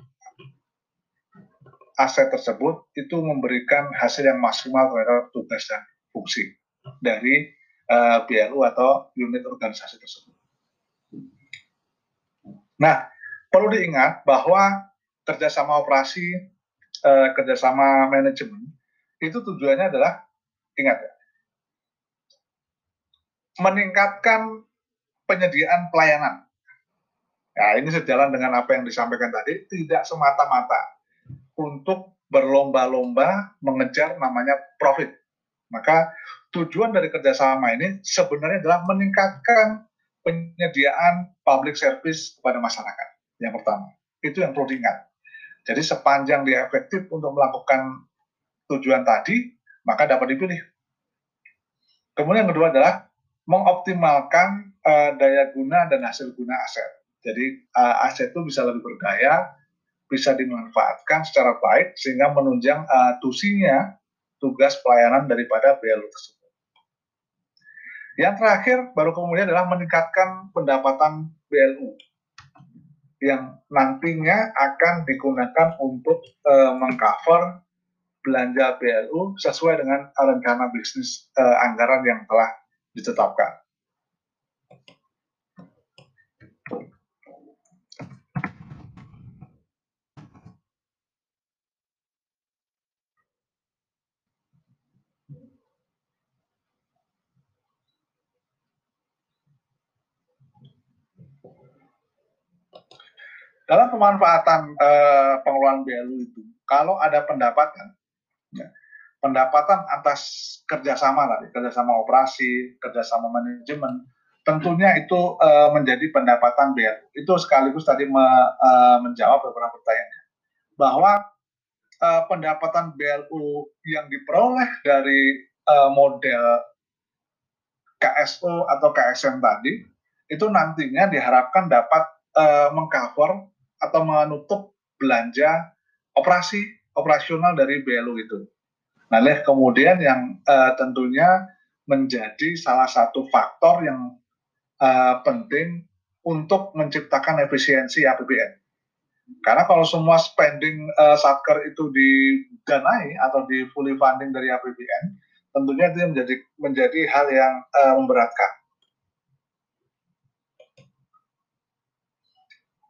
aset tersebut itu memberikan hasil yang maksimal terhadap tugas dan fungsi dari uh, BLU atau unit organisasi tersebut. Nah, perlu diingat bahwa kerjasama operasi, uh, kerjasama manajemen itu tujuannya adalah ingat ya, meningkatkan penyediaan pelayanan. Nah, ini sejalan dengan apa yang disampaikan tadi, tidak semata-mata untuk berlomba-lomba mengejar namanya profit. Maka tujuan dari kerjasama ini sebenarnya adalah meningkatkan penyediaan public service kepada masyarakat. Yang pertama, itu yang perlu diingat. Jadi sepanjang dia efektif untuk melakukan tujuan tadi, maka dapat dipilih. Kemudian yang kedua adalah mengoptimalkan uh, daya guna dan hasil guna aset. Jadi uh, aset itu bisa lebih berdaya, bisa dimanfaatkan secara baik sehingga menunjang uh, tusinya tugas pelayanan daripada BLU tersebut. Yang terakhir baru kemudian adalah meningkatkan pendapatan BLU yang nantinya akan digunakan untuk uh, mengcover belanja BLU sesuai dengan rencana bisnis uh, anggaran yang telah ditetapkan. Dalam pemanfaatan uh, pengelolaan BLU itu, kalau ada pendapatan, ya, pendapatan atas kerjasama tadi, kerjasama operasi, kerjasama manajemen, tentunya itu uh, menjadi pendapatan BLU. Itu sekaligus tadi me, uh, menjawab beberapa pertanyaan bahwa uh, pendapatan BLU yang diperoleh dari uh, model KSO atau KSM tadi itu nantinya diharapkan dapat uh, mengcover atau menutup belanja operasi operasional dari BLU itu. Nah, kemudian yang uh, tentunya menjadi salah satu faktor yang uh, penting untuk menciptakan efisiensi APBN. Karena kalau semua spending uh, satker itu didanai atau di fully funding dari APBN, tentunya itu menjadi menjadi hal yang uh, memberatkan.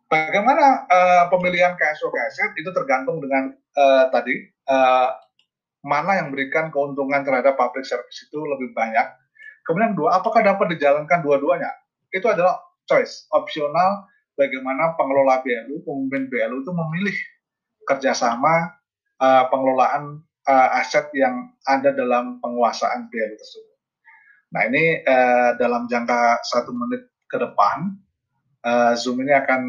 Bagaimana uh, pemilihan KSO KSF itu tergantung dengan uh, tadi uh, mana yang memberikan keuntungan terhadap public service itu lebih banyak. Kemudian dua, apakah dapat dijalankan dua-duanya? Itu adalah choice, opsional bagaimana pengelola BLU, pemimpin BLU itu memilih kerjasama uh, pengelolaan uh, aset yang ada dalam penguasaan BLU tersebut. Nah ini uh, dalam jangka satu menit ke depan uh, Zoom ini akan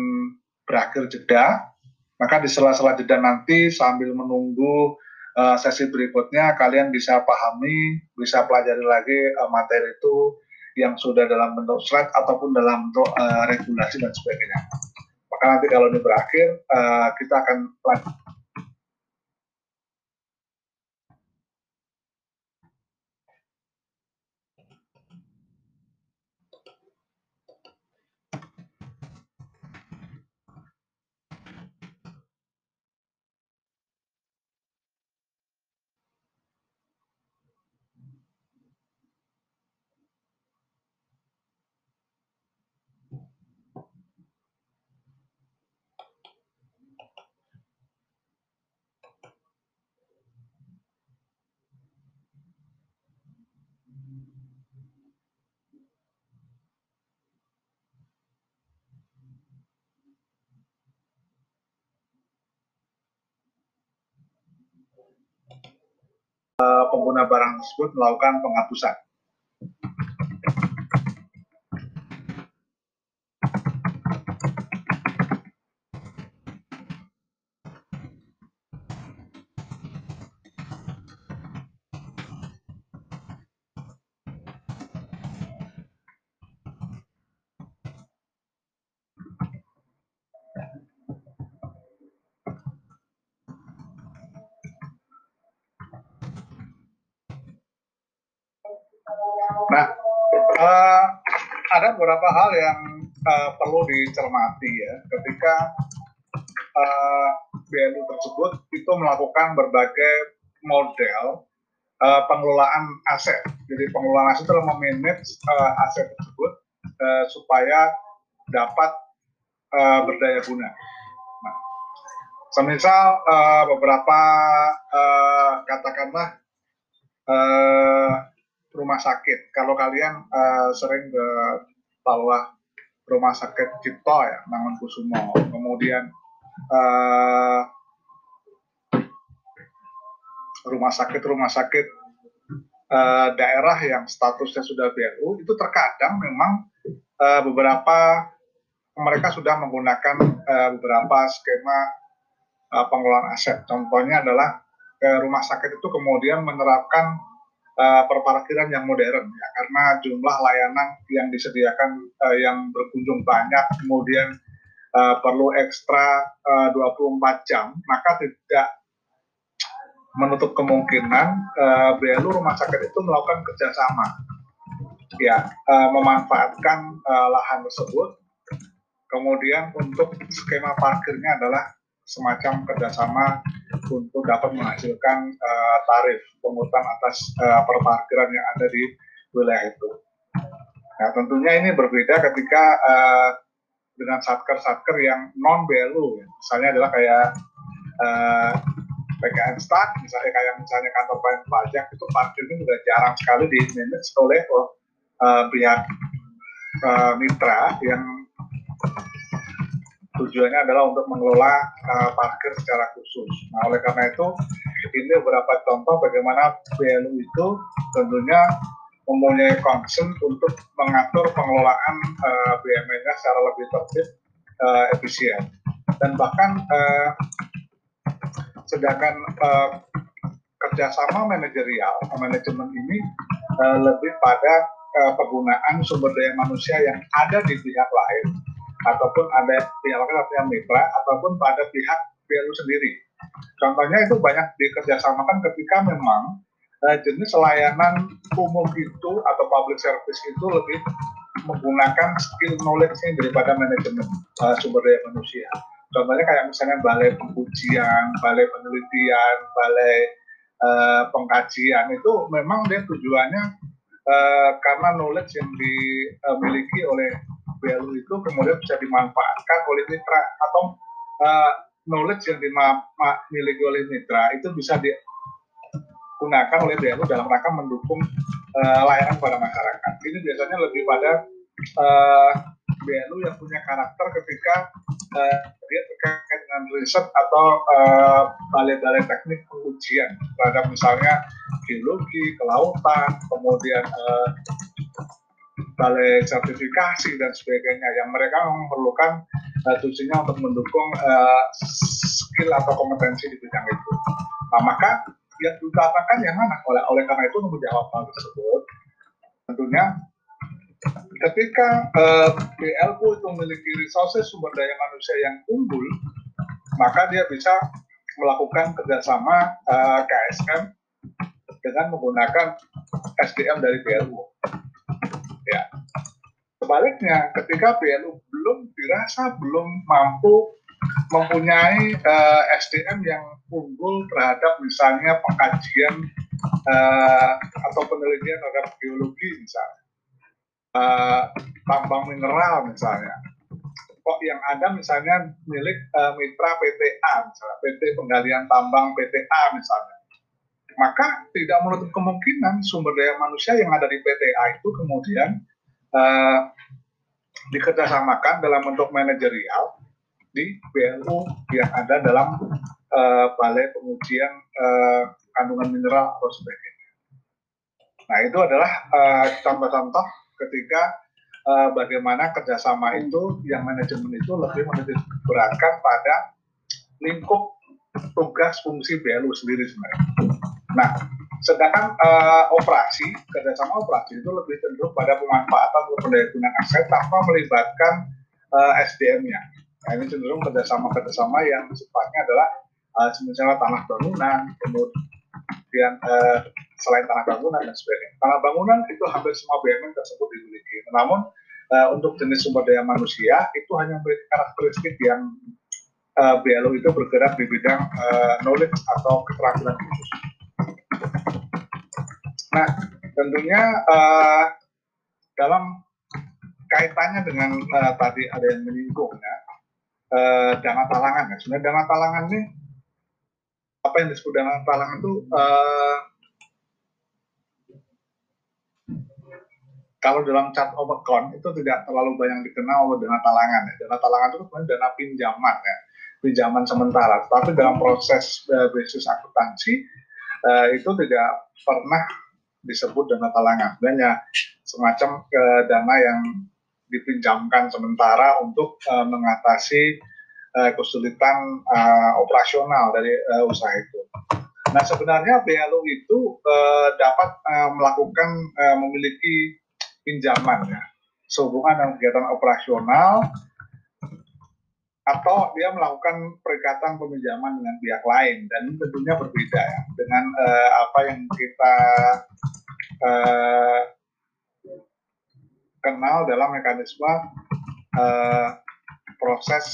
berakhir jeda. Maka di sela-sela jeda nanti sambil menunggu uh, sesi berikutnya kalian bisa pahami, bisa pelajari lagi uh, materi itu yang sudah dalam bentuk slide ataupun dalam bentuk regulasi dan sebagainya. Maka nanti kalau ini berakhir, kita akan lanjut Eh, pengguna barang tersebut melakukan penghapusan. Perlu dicermati ya ketika uh, BNU tersebut itu melakukan berbagai model uh, pengelolaan aset. Jadi pengelolaan aset adalah memanage uh, aset tersebut uh, supaya dapat uh, berdaya guna. Nah, semisal uh, beberapa uh, katakanlah uh, rumah sakit. Kalau kalian uh, sering ke bawah rumah sakit Cipto ya, Mangunkusumo, kemudian uh, rumah sakit rumah sakit uh, daerah yang statusnya sudah BLU itu terkadang memang uh, beberapa mereka sudah menggunakan uh, beberapa skema uh, pengelolaan aset. Contohnya adalah uh, rumah sakit itu kemudian menerapkan uh, perparkiran yang modern ya karena jumlah layanan yang disediakan uh, yang berkunjung banyak kemudian uh, perlu ekstra uh, 24 jam maka tidak menutup kemungkinan uh, BLU rumah sakit itu melakukan kerjasama ya uh, memanfaatkan uh, lahan tersebut. Kemudian untuk skema parkirnya adalah semacam kerjasama untuk dapat menghasilkan uh, tarif pungutan atas uh, perparkiran yang ada di wilayah itu. Nah tentunya ini berbeda ketika uh, dengan satker-satker yang non BLU, misalnya adalah kayak uh, PKN misalnya kayak misalnya kantor pajak itu parkir ini sudah jarang sekali di manage oleh uh, pihak uh, mitra yang tujuannya adalah untuk mengelola uh, parkir secara khusus. Nah, oleh karena itu, ini beberapa contoh bagaimana BLU itu tentunya mempunyai concern untuk mengatur pengelolaan uh, BUMN-nya secara lebih tertib, uh, efisien. Dan bahkan uh, sedangkan uh, kerjasama manajerial, manajemen ini uh, lebih pada uh, penggunaan sumber daya manusia yang ada di pihak lain ataupun ada pihak pihak mitra ataupun pada pihak BLU sendiri. Contohnya itu banyak dikerjasamakan ketika memang uh, jenis layanan umum itu atau public service itu lebih menggunakan skill knowledge-nya daripada manajemen uh, sumber daya manusia. Contohnya kayak misalnya balai pengkujian, balai penelitian, balai uh, pengkajian itu memang dia tujuannya uh, karena knowledge yang dimiliki oleh value itu kemudian bisa dimanfaatkan oleh mitra atau uh, knowledge yang dimiliki oleh mitra itu bisa digunakan oleh BLU dalam rangka mendukung uh, layanan pada masyarakat. Ini biasanya lebih pada uh, yang punya karakter ketika uh, dia terkait dengan riset atau balai-balai uh, teknik pengujian terhadap misalnya geologi, kelautan, kemudian uh, balai sertifikasi dan sebagainya yang mereka memerlukan uh, tujuannya untuk mendukung uh, skill atau kompetensi di bidang itu. Nah, maka yang diutamakan yang mana? Oleh oleh karena itu menjawab hal tersebut, tentunya ketika uh, BLU itu memiliki resources sumber daya manusia yang unggul, maka dia bisa melakukan kerjasama uh, KSM dengan menggunakan SDM dari BLU. Ya. Sebaliknya, ketika BLU belum dirasa belum mampu mempunyai uh, eh, SDM yang unggul terhadap misalnya pengkajian uh, atau penelitian terhadap geologi misalnya, uh, tambang mineral misalnya, kok yang ada misalnya milik uh, mitra PTA misalnya, PT Penggalian Tambang PTA misalnya, maka tidak menutup kemungkinan sumber daya manusia yang ada di PTA itu kemudian uh, dikerjasamakan dalam bentuk manajerial di BLU yang ada dalam uh, balai pengujian uh, kandungan mineral atau sebagainya. Nah itu adalah contoh-contoh uh, ketika uh, bagaimana kerjasama itu yang manajemen itu lebih beratkan pada lingkup tugas fungsi BLU sendiri sebenarnya. Nah, sedangkan uh, operasi, kerjasama operasi itu lebih cenderung pada pemanfaatan pendayagunaan aset tanpa melibatkan uh, eh, SDM-nya. Nah, ini cenderung kerjasama-kerjasama yang sifatnya adalah uh, misalnya tanah bangunan, kemudian uh, selain tanah bangunan dan sebagainya. Tanah bangunan itu hampir semua BUMN tersebut dimiliki. Namun uh, untuk jenis sumber daya manusia itu hanya memiliki karakteristik yang uh, BLO itu bergerak di bidang uh, knowledge atau keterampilan khusus. Nah, tentunya uh, dalam kaitannya dengan uh, tadi ada yang menyinggung ya, uh, dana talangan ya. Sebenarnya dana talangan ini apa yang disebut dana talangan itu uh, kalau dalam chart of itu tidak terlalu banyak dikenal oleh dana talangan ya. Dana talangan itu sebenarnya dana pinjaman ya, pinjaman sementara. Tapi dalam proses uh, bisnis akuntansi uh, itu tidak pernah disebut dana talangan. Sebenarnya semacam uh, dana yang dipinjamkan sementara untuk uh, mengatasi uh, kesulitan uh, operasional dari uh, usaha itu. Nah sebenarnya BLU itu uh, dapat uh, melakukan uh, memiliki pinjaman ya sehubungan dengan kegiatan operasional atau dia melakukan perikatan peminjaman dengan pihak lain. Dan tentunya berbeda ya dengan uh, apa yang kita uh, kenal dalam mekanisme uh, proses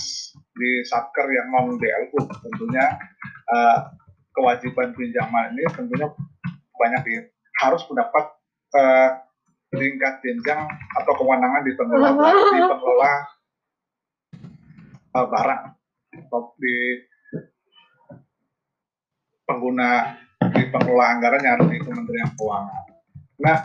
di satker yang non DLU tentunya uh, kewajiban pinjaman ini tentunya banyak di, harus mendapat uh, tingkat jenjang atau kewenangan di pengelola di pengelola uh, barang di pengguna di pengelola anggaran yang ada di Kementerian Keuangan. Nah,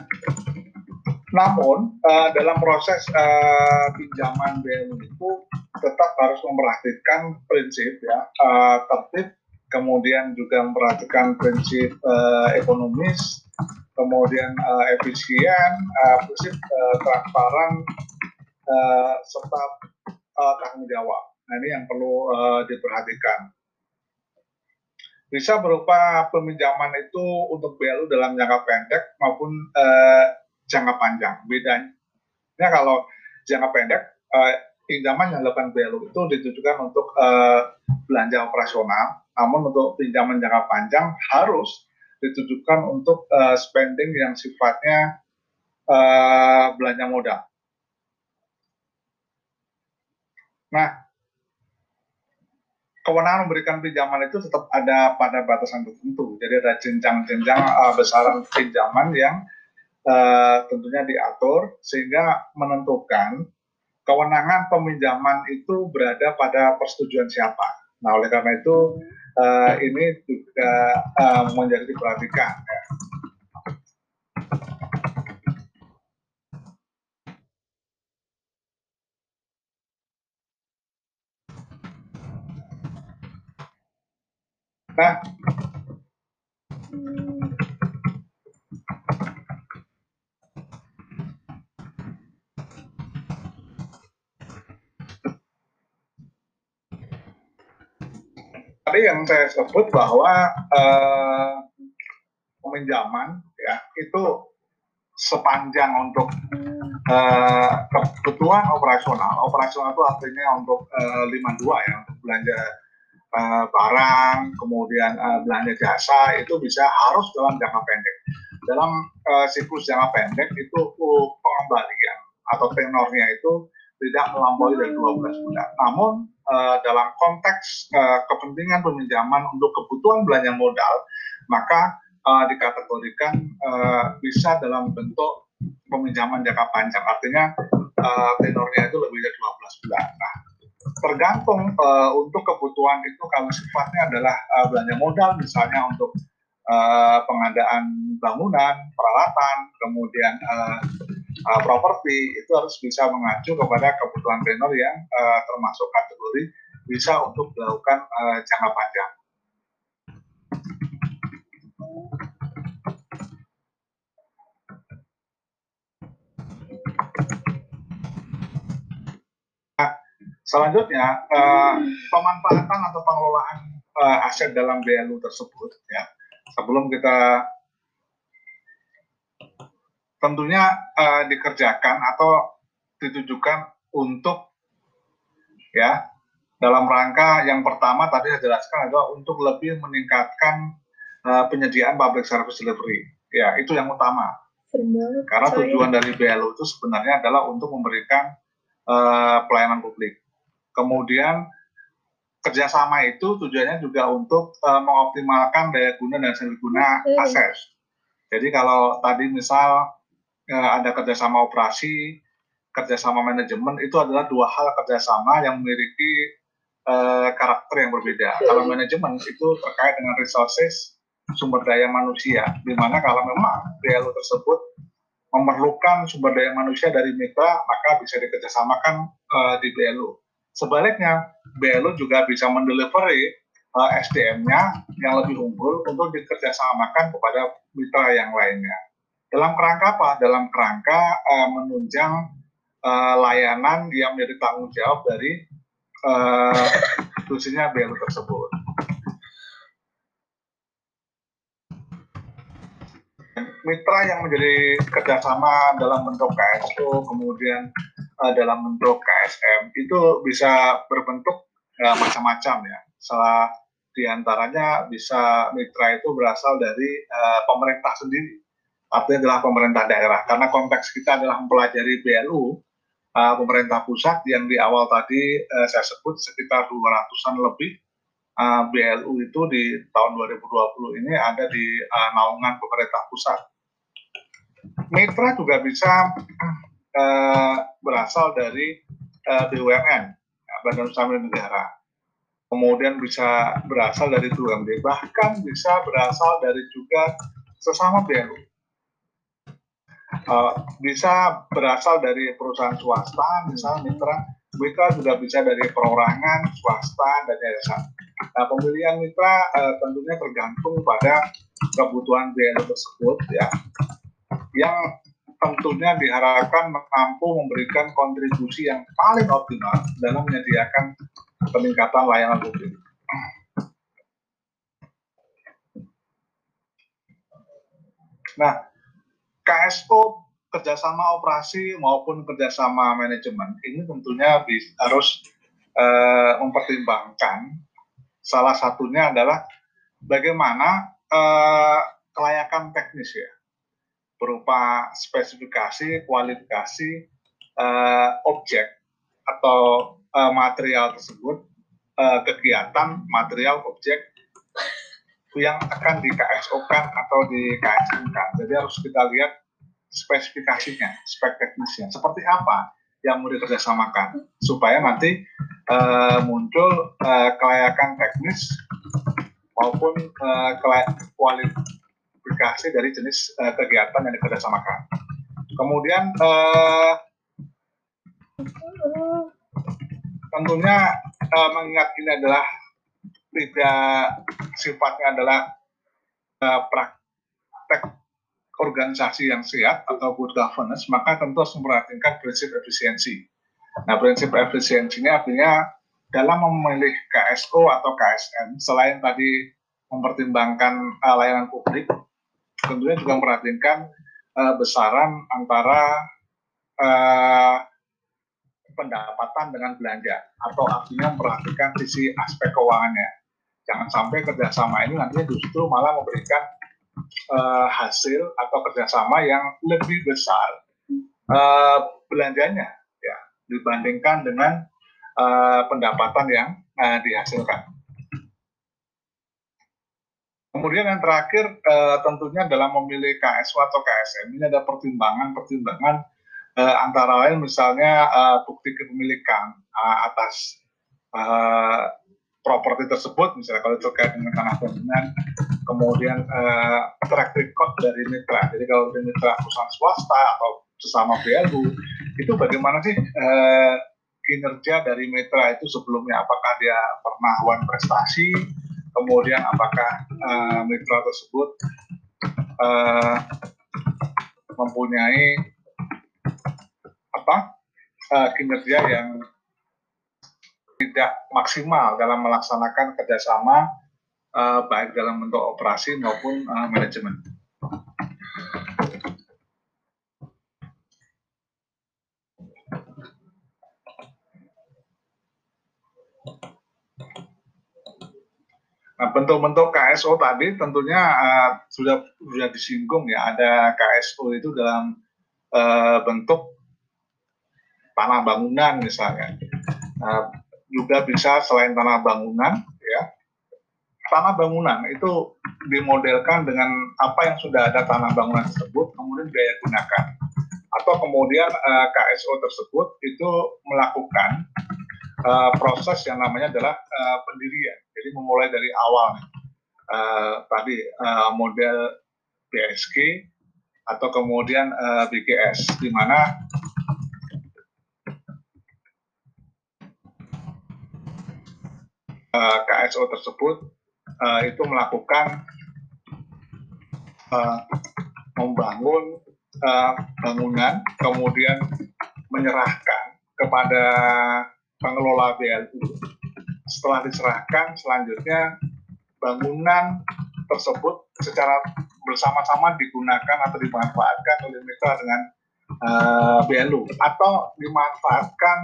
namun uh, dalam proses uh, pinjaman BLU itu tetap harus memperhatikan prinsip ya uh, tertib, kemudian juga memperhatikan prinsip uh, ekonomis, kemudian uh, efisien, uh, prinsip uh, transparan, uh, serta uh, tanggung jawab. Nah ini yang perlu uh, diperhatikan. Bisa berupa peminjaman itu untuk BLU dalam jangka pendek maupun uh, jangka panjang. Bedanya kalau jangka pendek, uh, pinjaman yang dilakukan BLU itu ditujukan untuk uh, belanja operasional, namun untuk pinjaman jangka panjang harus ditujukan untuk uh, spending yang sifatnya uh, belanja modal. Nah, kewenangan memberikan pinjaman itu tetap ada pada batasan tertentu. Jadi ada jenjang-jenjang uh, besaran pinjaman yang uh, tentunya diatur sehingga menentukan kewenangan peminjaman itu berada pada persetujuan siapa. Nah, oleh karena itu uh, ini juga uh, menjadi diperhatikan. Ya. Tadi yang saya sebut bahwa uh, peminjaman ya itu sepanjang untuk uh, kebutuhan operasional. Operasional itu artinya untuk uh, 52 ya, untuk belanja uh, barang, kemudian uh, belanja jasa itu bisa harus dalam jangka pendek. Dalam uh, siklus jangka pendek itu uh, pengembalian atau tenornya itu tidak melampaui dari 12 bulan. Namun uh, dalam konteks kepentingan peminjaman untuk kebutuhan belanja modal, maka uh, dikategorikan uh, bisa dalam bentuk peminjaman jangka panjang. Artinya uh, tenornya itu lebih dari 12 bulan. Nah, tergantung uh, untuk kebutuhan itu kalau sifatnya adalah uh, belanja modal, misalnya untuk uh, pengadaan bangunan, peralatan, kemudian uh, uh, properti itu harus bisa mengacu kepada kebutuhan tenor yang uh, termasuk kategori bisa untuk dilakukan uh, jangka panjang. Selanjutnya uh, pemanfaatan atau pengelolaan uh, aset dalam BLU tersebut ya sebelum kita tentunya uh, dikerjakan atau ditujukan untuk ya dalam rangka yang pertama tadi saya jelaskan adalah untuk lebih meningkatkan uh, penyediaan public service delivery. Ya, itu yang utama. Karena tujuan dari BLU itu sebenarnya adalah untuk memberikan eh, pelayanan publik. Kemudian kerjasama itu tujuannya juga untuk eh, mengoptimalkan daya guna dan seri guna Hmm. akses. Jadi kalau tadi misal eh, ada kerjasama operasi, kerjasama manajemen itu adalah dua hal kerjasama yang memiliki eh, karakter yang berbeda. Kalau manajemen itu terkait dengan resources sumber daya manusia, di mana kalau memang BLU tersebut memerlukan sumber daya manusia dari mitra, maka bisa dikerjasamakan eh, di BLU. Sebaliknya, BLU juga bisa mendelivery eh, SDM-nya yang lebih unggul untuk dikerjasamakan kepada mitra yang lainnya. Dalam kerangka apa? Dalam kerangka eh, menunjang eh, layanan yang menjadi tanggung jawab dari eh, institusinya BLU tersebut. mitra yang menjadi kerjasama dalam bentuk KSO, kemudian uh, dalam bentuk KSM itu bisa berbentuk uh, macam-macam ya. Salah di antaranya bisa mitra itu berasal dari uh, pemerintah sendiri, artinya adalah pemerintah daerah. Karena konteks kita adalah mempelajari BLU, uh, pemerintah pusat yang di awal tadi uh, saya sebut sekitar 200-an lebih uh, BLU itu di tahun 2020 ini ada di uh, naungan pemerintah pusat. Mitra juga bisa uh, berasal dari uh, BUMN, ya, Badan Usaha Milik Negara. Kemudian bisa berasal dari BUMD, bahkan bisa berasal dari juga sesama BLU. Uh, bisa berasal dari perusahaan swasta, misalnya mitra, mitra juga bisa dari perorangan, swasta, dan yayasan. Nah, pemilihan mitra uh, tentunya tergantung pada kebutuhan BLU tersebut ya, yang tentunya diharapkan mampu memberikan kontribusi yang paling optimal dalam menyediakan peningkatan layanan publik. Nah, KSO kerjasama operasi maupun kerjasama manajemen ini tentunya harus eh, mempertimbangkan salah satunya adalah bagaimana eh, kelayakan teknis ya berupa spesifikasi, kualifikasi eh, objek atau eh, material tersebut, eh, kegiatan, material, objek yang akan di KSO-kan atau di KSM-kan. Jadi harus kita lihat spesifikasinya, spek teknisnya, seperti apa yang mau dikerjasamakan, supaya nanti eh, muncul eh, kelayakan teknis maupun eh, kelay- kualifikasi dari jenis eh, kegiatan yang dikerjasamakan. Kemudian eh, tentunya eh, mengingat ini adalah tidak sifatnya adalah eh, praktek organisasi yang sehat atau good governance, maka tentu harus memperhatikan prinsip efisiensi. Nah, prinsip efisiensinya artinya dalam memilih KSO atau KSM, selain tadi mempertimbangkan uh, layanan publik, tentunya juga memperhatikan uh, besaran antara uh, pendapatan dengan belanja, atau artinya memperhatikan sisi aspek keuangannya. Jangan sampai kerjasama ini nantinya justru malah memberikan uh, hasil atau kerjasama yang lebih besar uh, belanjanya ya dibandingkan dengan uh, pendapatan yang uh, dihasilkan. Kemudian yang terakhir uh, tentunya dalam memilih KSW atau KSM ini ada pertimbangan-pertimbangan uh, antara lain misalnya uh, bukti kepemilikan atas properti tersebut misalnya kalau terkait dengan tanah bangunan kemudian track record dari mitra. Jadi kalau dari mitra perusahaan swasta atau sesama BLU itu bagaimana sih kinerja dari mitra itu sebelumnya? Apakah dia pernah wan prestasi kemudian apakah uh, mitra tersebut uh, mempunyai apa uh, kinerja yang tidak maksimal dalam melaksanakan kerjasama uh, baik dalam bentuk operasi maupun uh, manajemen. Nah, bentuk-bentuk KSO tadi tentunya uh, sudah sudah disinggung ya. Ada KSO itu dalam uh, bentuk tanah bangunan misalnya. Uh, juga bisa selain tanah bangunan ya. Tanah bangunan itu dimodelkan dengan apa yang sudah ada tanah bangunan tersebut kemudian daya gunakan atau kemudian uh, KSO tersebut itu melakukan uh, proses yang namanya adalah uh, pendirian. Jadi memulai dari awal uh, tadi uh, model BSG atau kemudian uh, BGS, di mana uh, KSO tersebut uh, itu melakukan uh, membangun uh, bangunan, kemudian menyerahkan kepada pengelola BLU. Setelah diserahkan, selanjutnya bangunan tersebut secara bersama-sama digunakan atau dimanfaatkan oleh mitra dengan uh, eh, BLU atau dimanfaatkan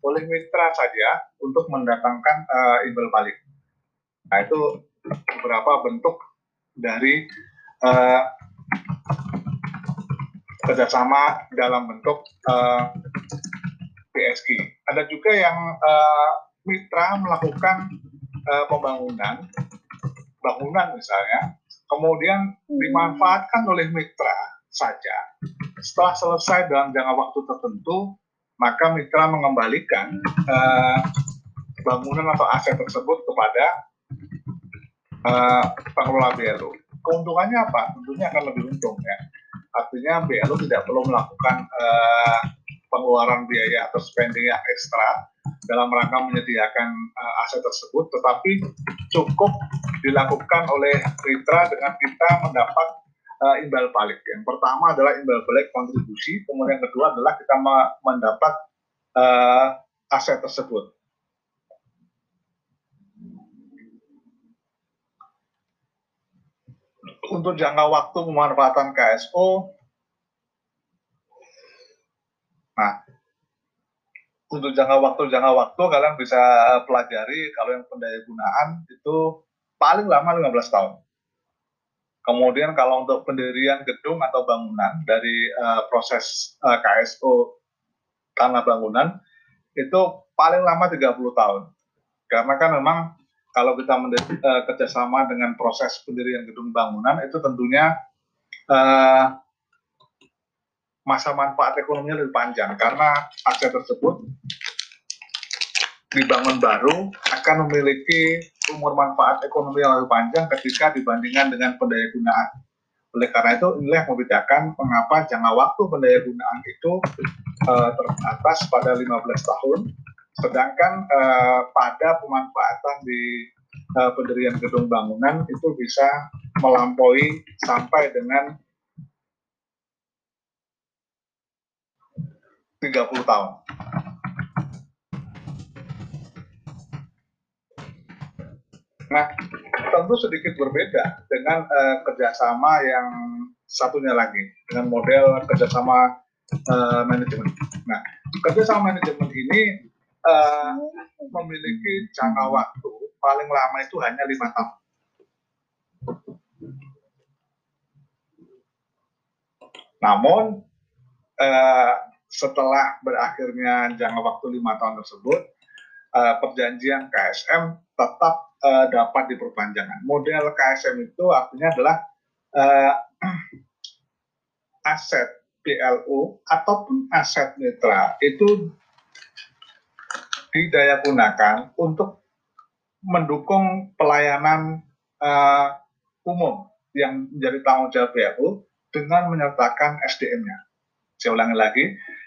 oleh mitra saja untuk mendatangkan uh, imbal balik. Nah itu beberapa bentuk dari uh, kerjasama dalam bentuk uh, PSG. Ada juga yang uh, mitra melakukan uh, pembangunan bangunan misalnya, kemudian dimanfaatkan oleh mitra saja. Setelah selesai dalam jangka waktu tertentu, maka mitra mengembalikan uh, bangunan atau aset tersebut kepada uh, pengelola BLU. Keuntungannya apa? Tentunya akan lebih untung ya. Artinya BLU tidak perlu melakukan uh, pengeluaran biaya atau spending yang ekstra dalam rangka menyediakan uh, aset tersebut, tetapi cukup dilakukan oleh mitra dengan kita mendapat uh, imbal balik. Yang pertama adalah imbal balik kontribusi, kemudian yang kedua adalah kita mendapat uh, aset tersebut. Untuk jangka waktu pemanfaatan KSO Nah, untuk jangka waktu jangka waktu kalian bisa pelajari kalau yang pendaya gunaan itu paling lama 15 tahun. Kemudian kalau untuk pendirian gedung atau bangunan dari uh, proses uh, eh, KSO tanah bangunan itu paling lama 30 tahun. Karena kan memang kalau kita uh, kerjasama dengan proses pendirian gedung bangunan itu tentunya uh, masa manfaat ekonominya lebih panjang karena aset tersebut dibangun baru akan memiliki umur manfaat ekonomi yang lebih panjang ketika dibandingkan dengan pendaya gunaan. Oleh karena itu, inilah yang membedakan mengapa jangka waktu pendaya gunaan itu terbatas pada 15 tahun, sedangkan uh, pada pemanfaatan di uh, pendirian gedung bangunan itu bisa melampaui sampai dengan 30 tahun. Nah, tentu sedikit berbeda dengan uh, kerjasama yang satunya lagi, dengan model kerjasama uh, manajemen. Nah, kerjasama manajemen ini uh, memiliki jangka waktu paling lama itu hanya lima tahun. Namun, uh, setelah berakhirnya jangka waktu lima tahun tersebut, uh, perjanjian KSM tetap uh, dapat diperpanjangkan. Model KSM itu artinya adalah uh, *clears throat* aset PLU ataupun aset mitra itu didaya gunakan untuk mendukung pelayanan uh, umum yang menjadi tanggung jawab PLU dengan menyertakan SDM-nya. Saya ulangi lagi,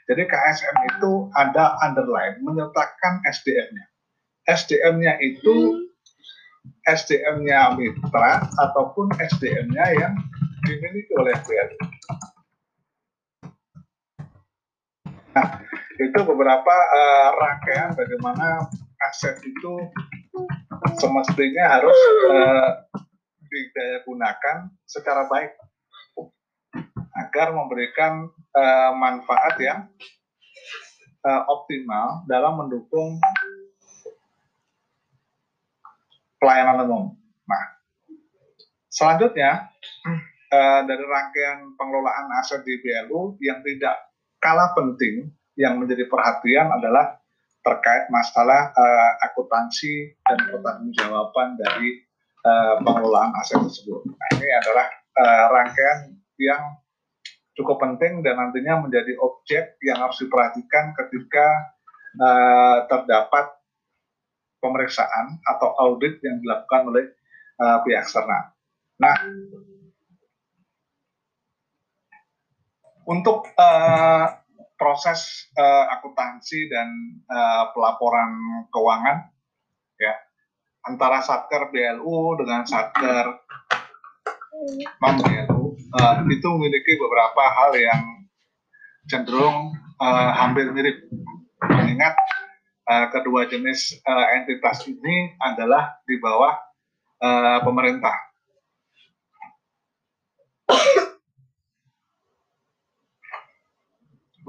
jadi KSM itu ada underline menyertakan SDM-nya. SDM-nya itu hmm. SDM-nya mitra ataupun SDM-nya yang dimiliki oleh BRI. Nah, itu beberapa uh, rangkaian bagaimana aset itu semestinya harus uh, didaya gunakan secara baik agar memberikan uh, manfaat yang uh, optimal dalam mendukung pelayanan umum. Nah, Selanjutnya, uh, dari rangkaian pengelolaan aset di BLU yang tidak kalah penting yang menjadi perhatian adalah terkait masalah uh, akuntansi dan pertanggungjawaban dari uh, pengelolaan aset tersebut. Nah, ini adalah uh, rangkaian yang cukup penting dan nantinya menjadi objek yang harus diperhatikan ketika uh, terdapat pemeriksaan atau audit yang dilakukan oleh uh, pihak eksternal. Nah, untuk uh, proses uh, akuntansi dan uh, pelaporan keuangan, ya antara satker BLU dengan satker non BLU uh, itu memiliki beberapa hal yang cenderung uh, hampir mirip, mengingat uh, kedua jenis uh, entitas ini adalah di bawah uh, pemerintah.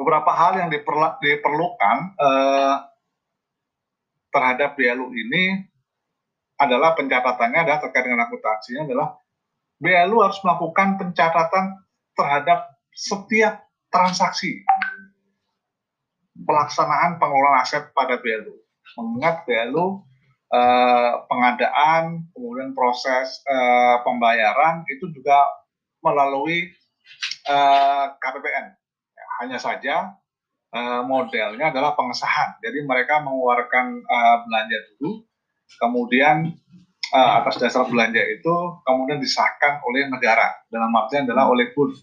Beberapa hal yang diperlukan eh, terhadap BLU ini adalah pencatatannya adalah terkait dengan akuntansinya adalah BLU harus melakukan pencatatan terhadap setiap transaksi pelaksanaan pengelolaan aset pada BLU. Mengingat BLU eh, pengadaan, kemudian proses eh, pembayaran itu juga melalui eh, KPPN hanya saja uh, modelnya adalah pengesahan. Jadi mereka mengeluarkan uh, belanja dulu, kemudian uh, atas dasar belanja itu kemudian disahkan oleh negara. Dalam artian adalah oleh PUN,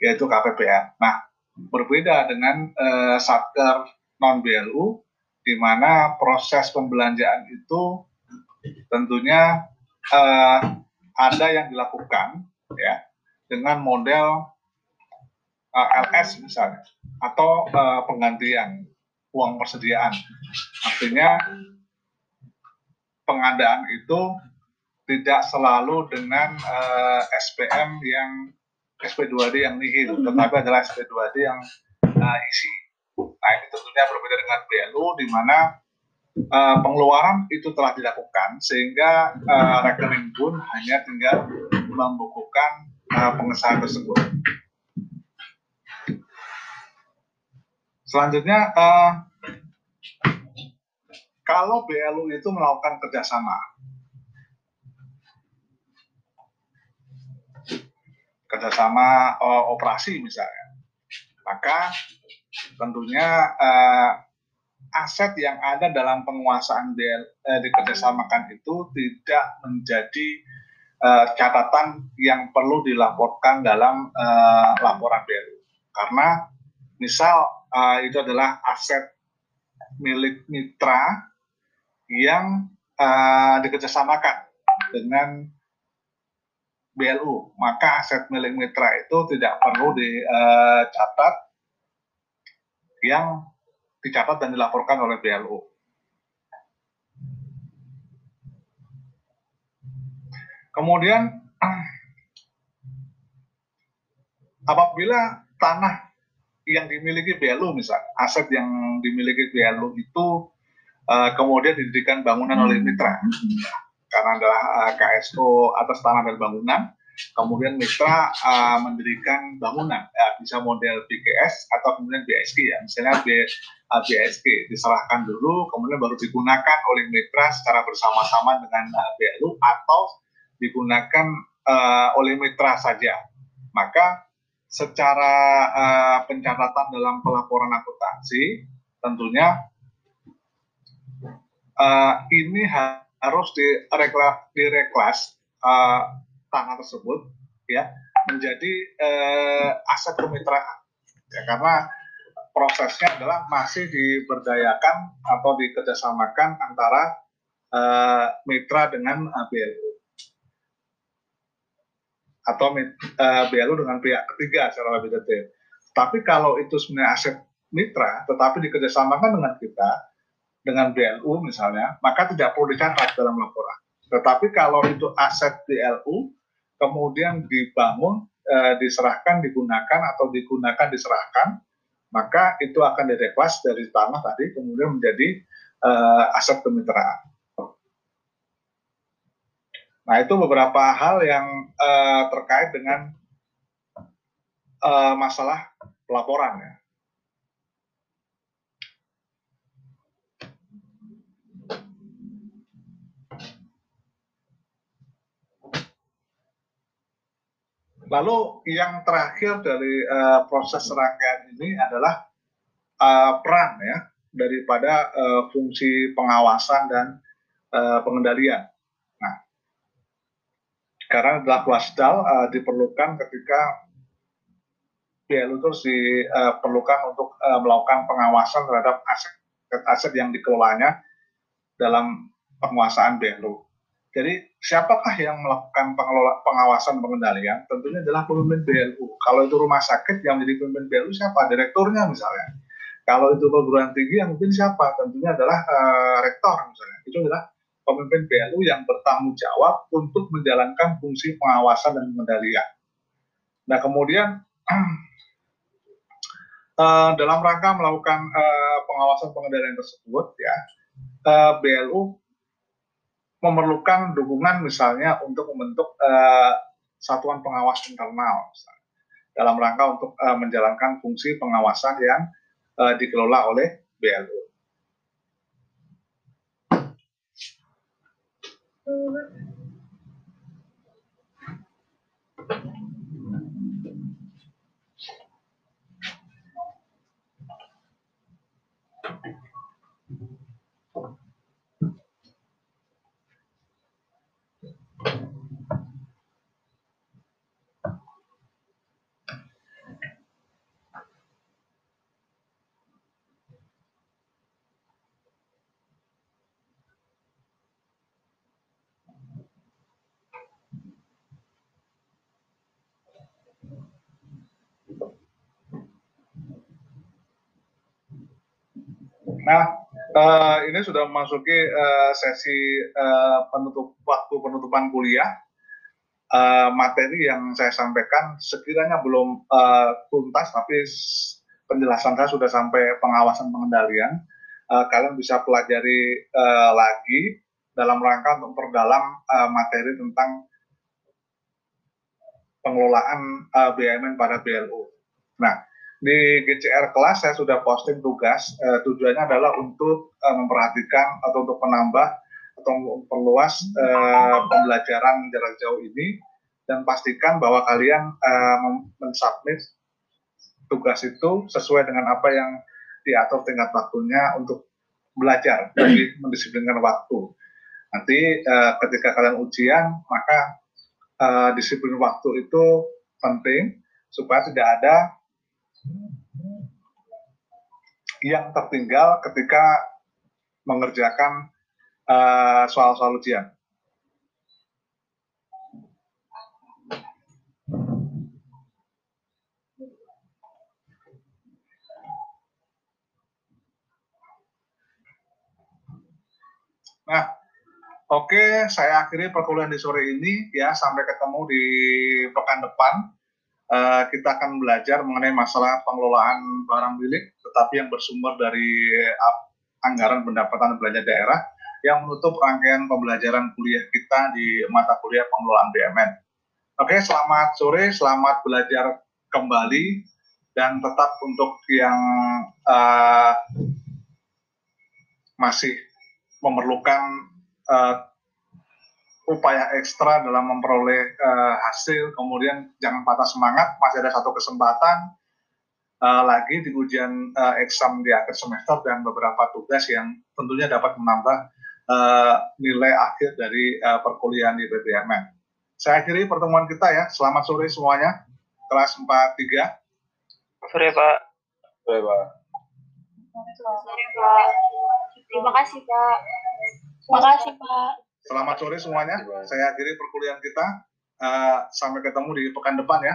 yaitu KPPN. Nah, berbeda dengan uh, satker non BLU, di mana proses pembelanjaan itu tentunya uh, ada yang dilakukan ya dengan model uh, LS misalnya atau uh, penggantian uang persediaan. Artinya pengadaan itu tidak selalu dengan uh, eh, SPM yang SP2D yang nihil, tetapi adalah SP2D yang uh, isi. Nah ini tentunya berbeda dengan BLU di mana uh, pengeluaran itu telah dilakukan sehingga uh, rekening pun hanya tinggal membukukan uh, pengesahan tersebut. Selanjutnya, uh, kalau BLU itu melakukan kerjasama, kerjasama uh, operasi misalnya, maka tentunya uh, aset yang ada dalam penguasaan BL, uh, dikerjasamakan itu tidak menjadi uh, catatan yang perlu dilaporkan dalam uh, laporan BLU. Karena misal uh, itu adalah aset milik mitra yang uh, dikerjasamakan dengan BLU. Maka aset milik mitra itu tidak perlu dicatat uh, yang dicatat dan dilaporkan oleh BLU. Kemudian *clears throat* apabila tanah yang dimiliki BLU misalnya, aset yang dimiliki BLU itu uh, kemudian didirikan bangunan oleh mitra. Karena adalah uh, KSO atas tanah dan bangunan. Kemudian mitra uh, mendirikan bangunan ya, bisa model BKS atau kemudian BSK ya. Misalnya B, uh, BSK diserahkan dulu kemudian baru digunakan oleh mitra secara bersama-sama dengan uh, BLU atau digunakan uh, oleh mitra saja. Maka secara uh, pencatatan dalam pelaporan akuntansi tentunya uh, ini harus direkla, direklas uh, tanah tersebut ya menjadi uh, aset kemitraan ya karena prosesnya adalah masih diberdayakan atau dikerjasamakan antara uh, mitra dengan uh, atau uh, BLU dengan pihak ketiga secara lebih detail. Tapi kalau itu sebenarnya aset mitra, tetapi dikerjasamakan dengan kita, dengan BLU misalnya, maka tidak perlu dicatat dalam laporan. Tetapi kalau itu aset BLU, kemudian dibangun, e, diserahkan, digunakan, atau digunakan, diserahkan, maka itu akan direklas dari tanah tadi, kemudian menjadi e, aset kemitraan. Nah, itu beberapa hal yang uh, terkait dengan uh, masalah pelaporan ya. Lalu yang terakhir dari uh, proses rangkaian ini adalah uh, peran ya daripada uh, fungsi pengawasan dan uh, pengendalian. Nah, karena adalah wasdal uh, diperlukan ketika BLU itu diperlukan untuk uh, melakukan pengawasan terhadap aset-aset yang dikelolanya dalam penguasaan BLU. Jadi siapakah yang melakukan pengelola, pengawasan pengendalian? Tentunya adalah pemimpin BLU. Kalau itu rumah sakit yang menjadi pemimpin BLU siapa? Direkturnya misalnya. Kalau itu perguruan tinggi yang mungkin siapa? Tentunya adalah uh, rektor misalnya. Itu adalah pemimpin BLU yang bertanggung jawab untuk menjalankan fungsi pengawasan dan pengendalian. Nah kemudian uh, *clears throat* dalam rangka melakukan uh, pengawasan pengendalian tersebut ya BLU memerlukan dukungan misalnya untuk membentuk uh, satuan pengawas internal misalnya, dalam rangka untuk uh, menjalankan fungsi pengawasan yang uh, dikelola oleh BLU. Nah, uh, ini sudah memasuki uh, sesi uh, penutup waktu penutupan kuliah. Uh, materi yang saya sampaikan sekiranya belum uh, tuntas, tapi penjelasan saya sudah sampai pengawasan pengendalian. Uh, kalian bisa pelajari uh, lagi dalam rangka untuk perdalam uh, materi tentang pengelolaan uh, BUMN pada BLU. Nah, di GCR kelas saya sudah posting tugas uh, tujuannya adalah untuk uh, memperhatikan atau untuk menambah atau memperluas uh, pembelajaran jarak jauh ini dan pastikan bahwa kalian uh, mensubmit tugas itu sesuai dengan apa yang diatur tingkat waktunya untuk belajar jadi mendisiplinkan waktu. Nanti uh, ketika kalian ujian maka uh, disiplin waktu itu penting supaya tidak ada yang tertinggal ketika mengerjakan uh, soal-soal ujian. Nah, oke, okay, saya akhiri perkuliahan di sore ini ya. Sampai ketemu di pekan depan. Eh, kita akan belajar mengenai masalah pengelolaan barang milik, tetapi yang bersumber dari anggaran pendapatan belanja daerah yang menutup rangkaian pembelajaran kuliah kita di mata kuliah pengelolaan BUMN. Oke, selamat sore, selamat belajar kembali dan tetap untuk yang uh, masih memerlukan uh, upaya ekstra dalam memperoleh uh, hasil, kemudian jangan patah semangat, masih ada satu kesempatan uh, lagi di ujian uh, eksam di akhir semester dan beberapa tugas yang tentunya dapat menambah uh, nilai akhir dari uh, perkuliahan di BPMN. Saya akhiri pertemuan kita ya. Selamat sore semuanya. Kelas 43. Sore, Pak. Sore, Pak. Sore, Pak. Terima kasih, Pak. Terima kasih, Pak. Selamat sore semuanya. Saya akhiri perkuliahan kita. Uh, sampai ketemu di pekan depan ya.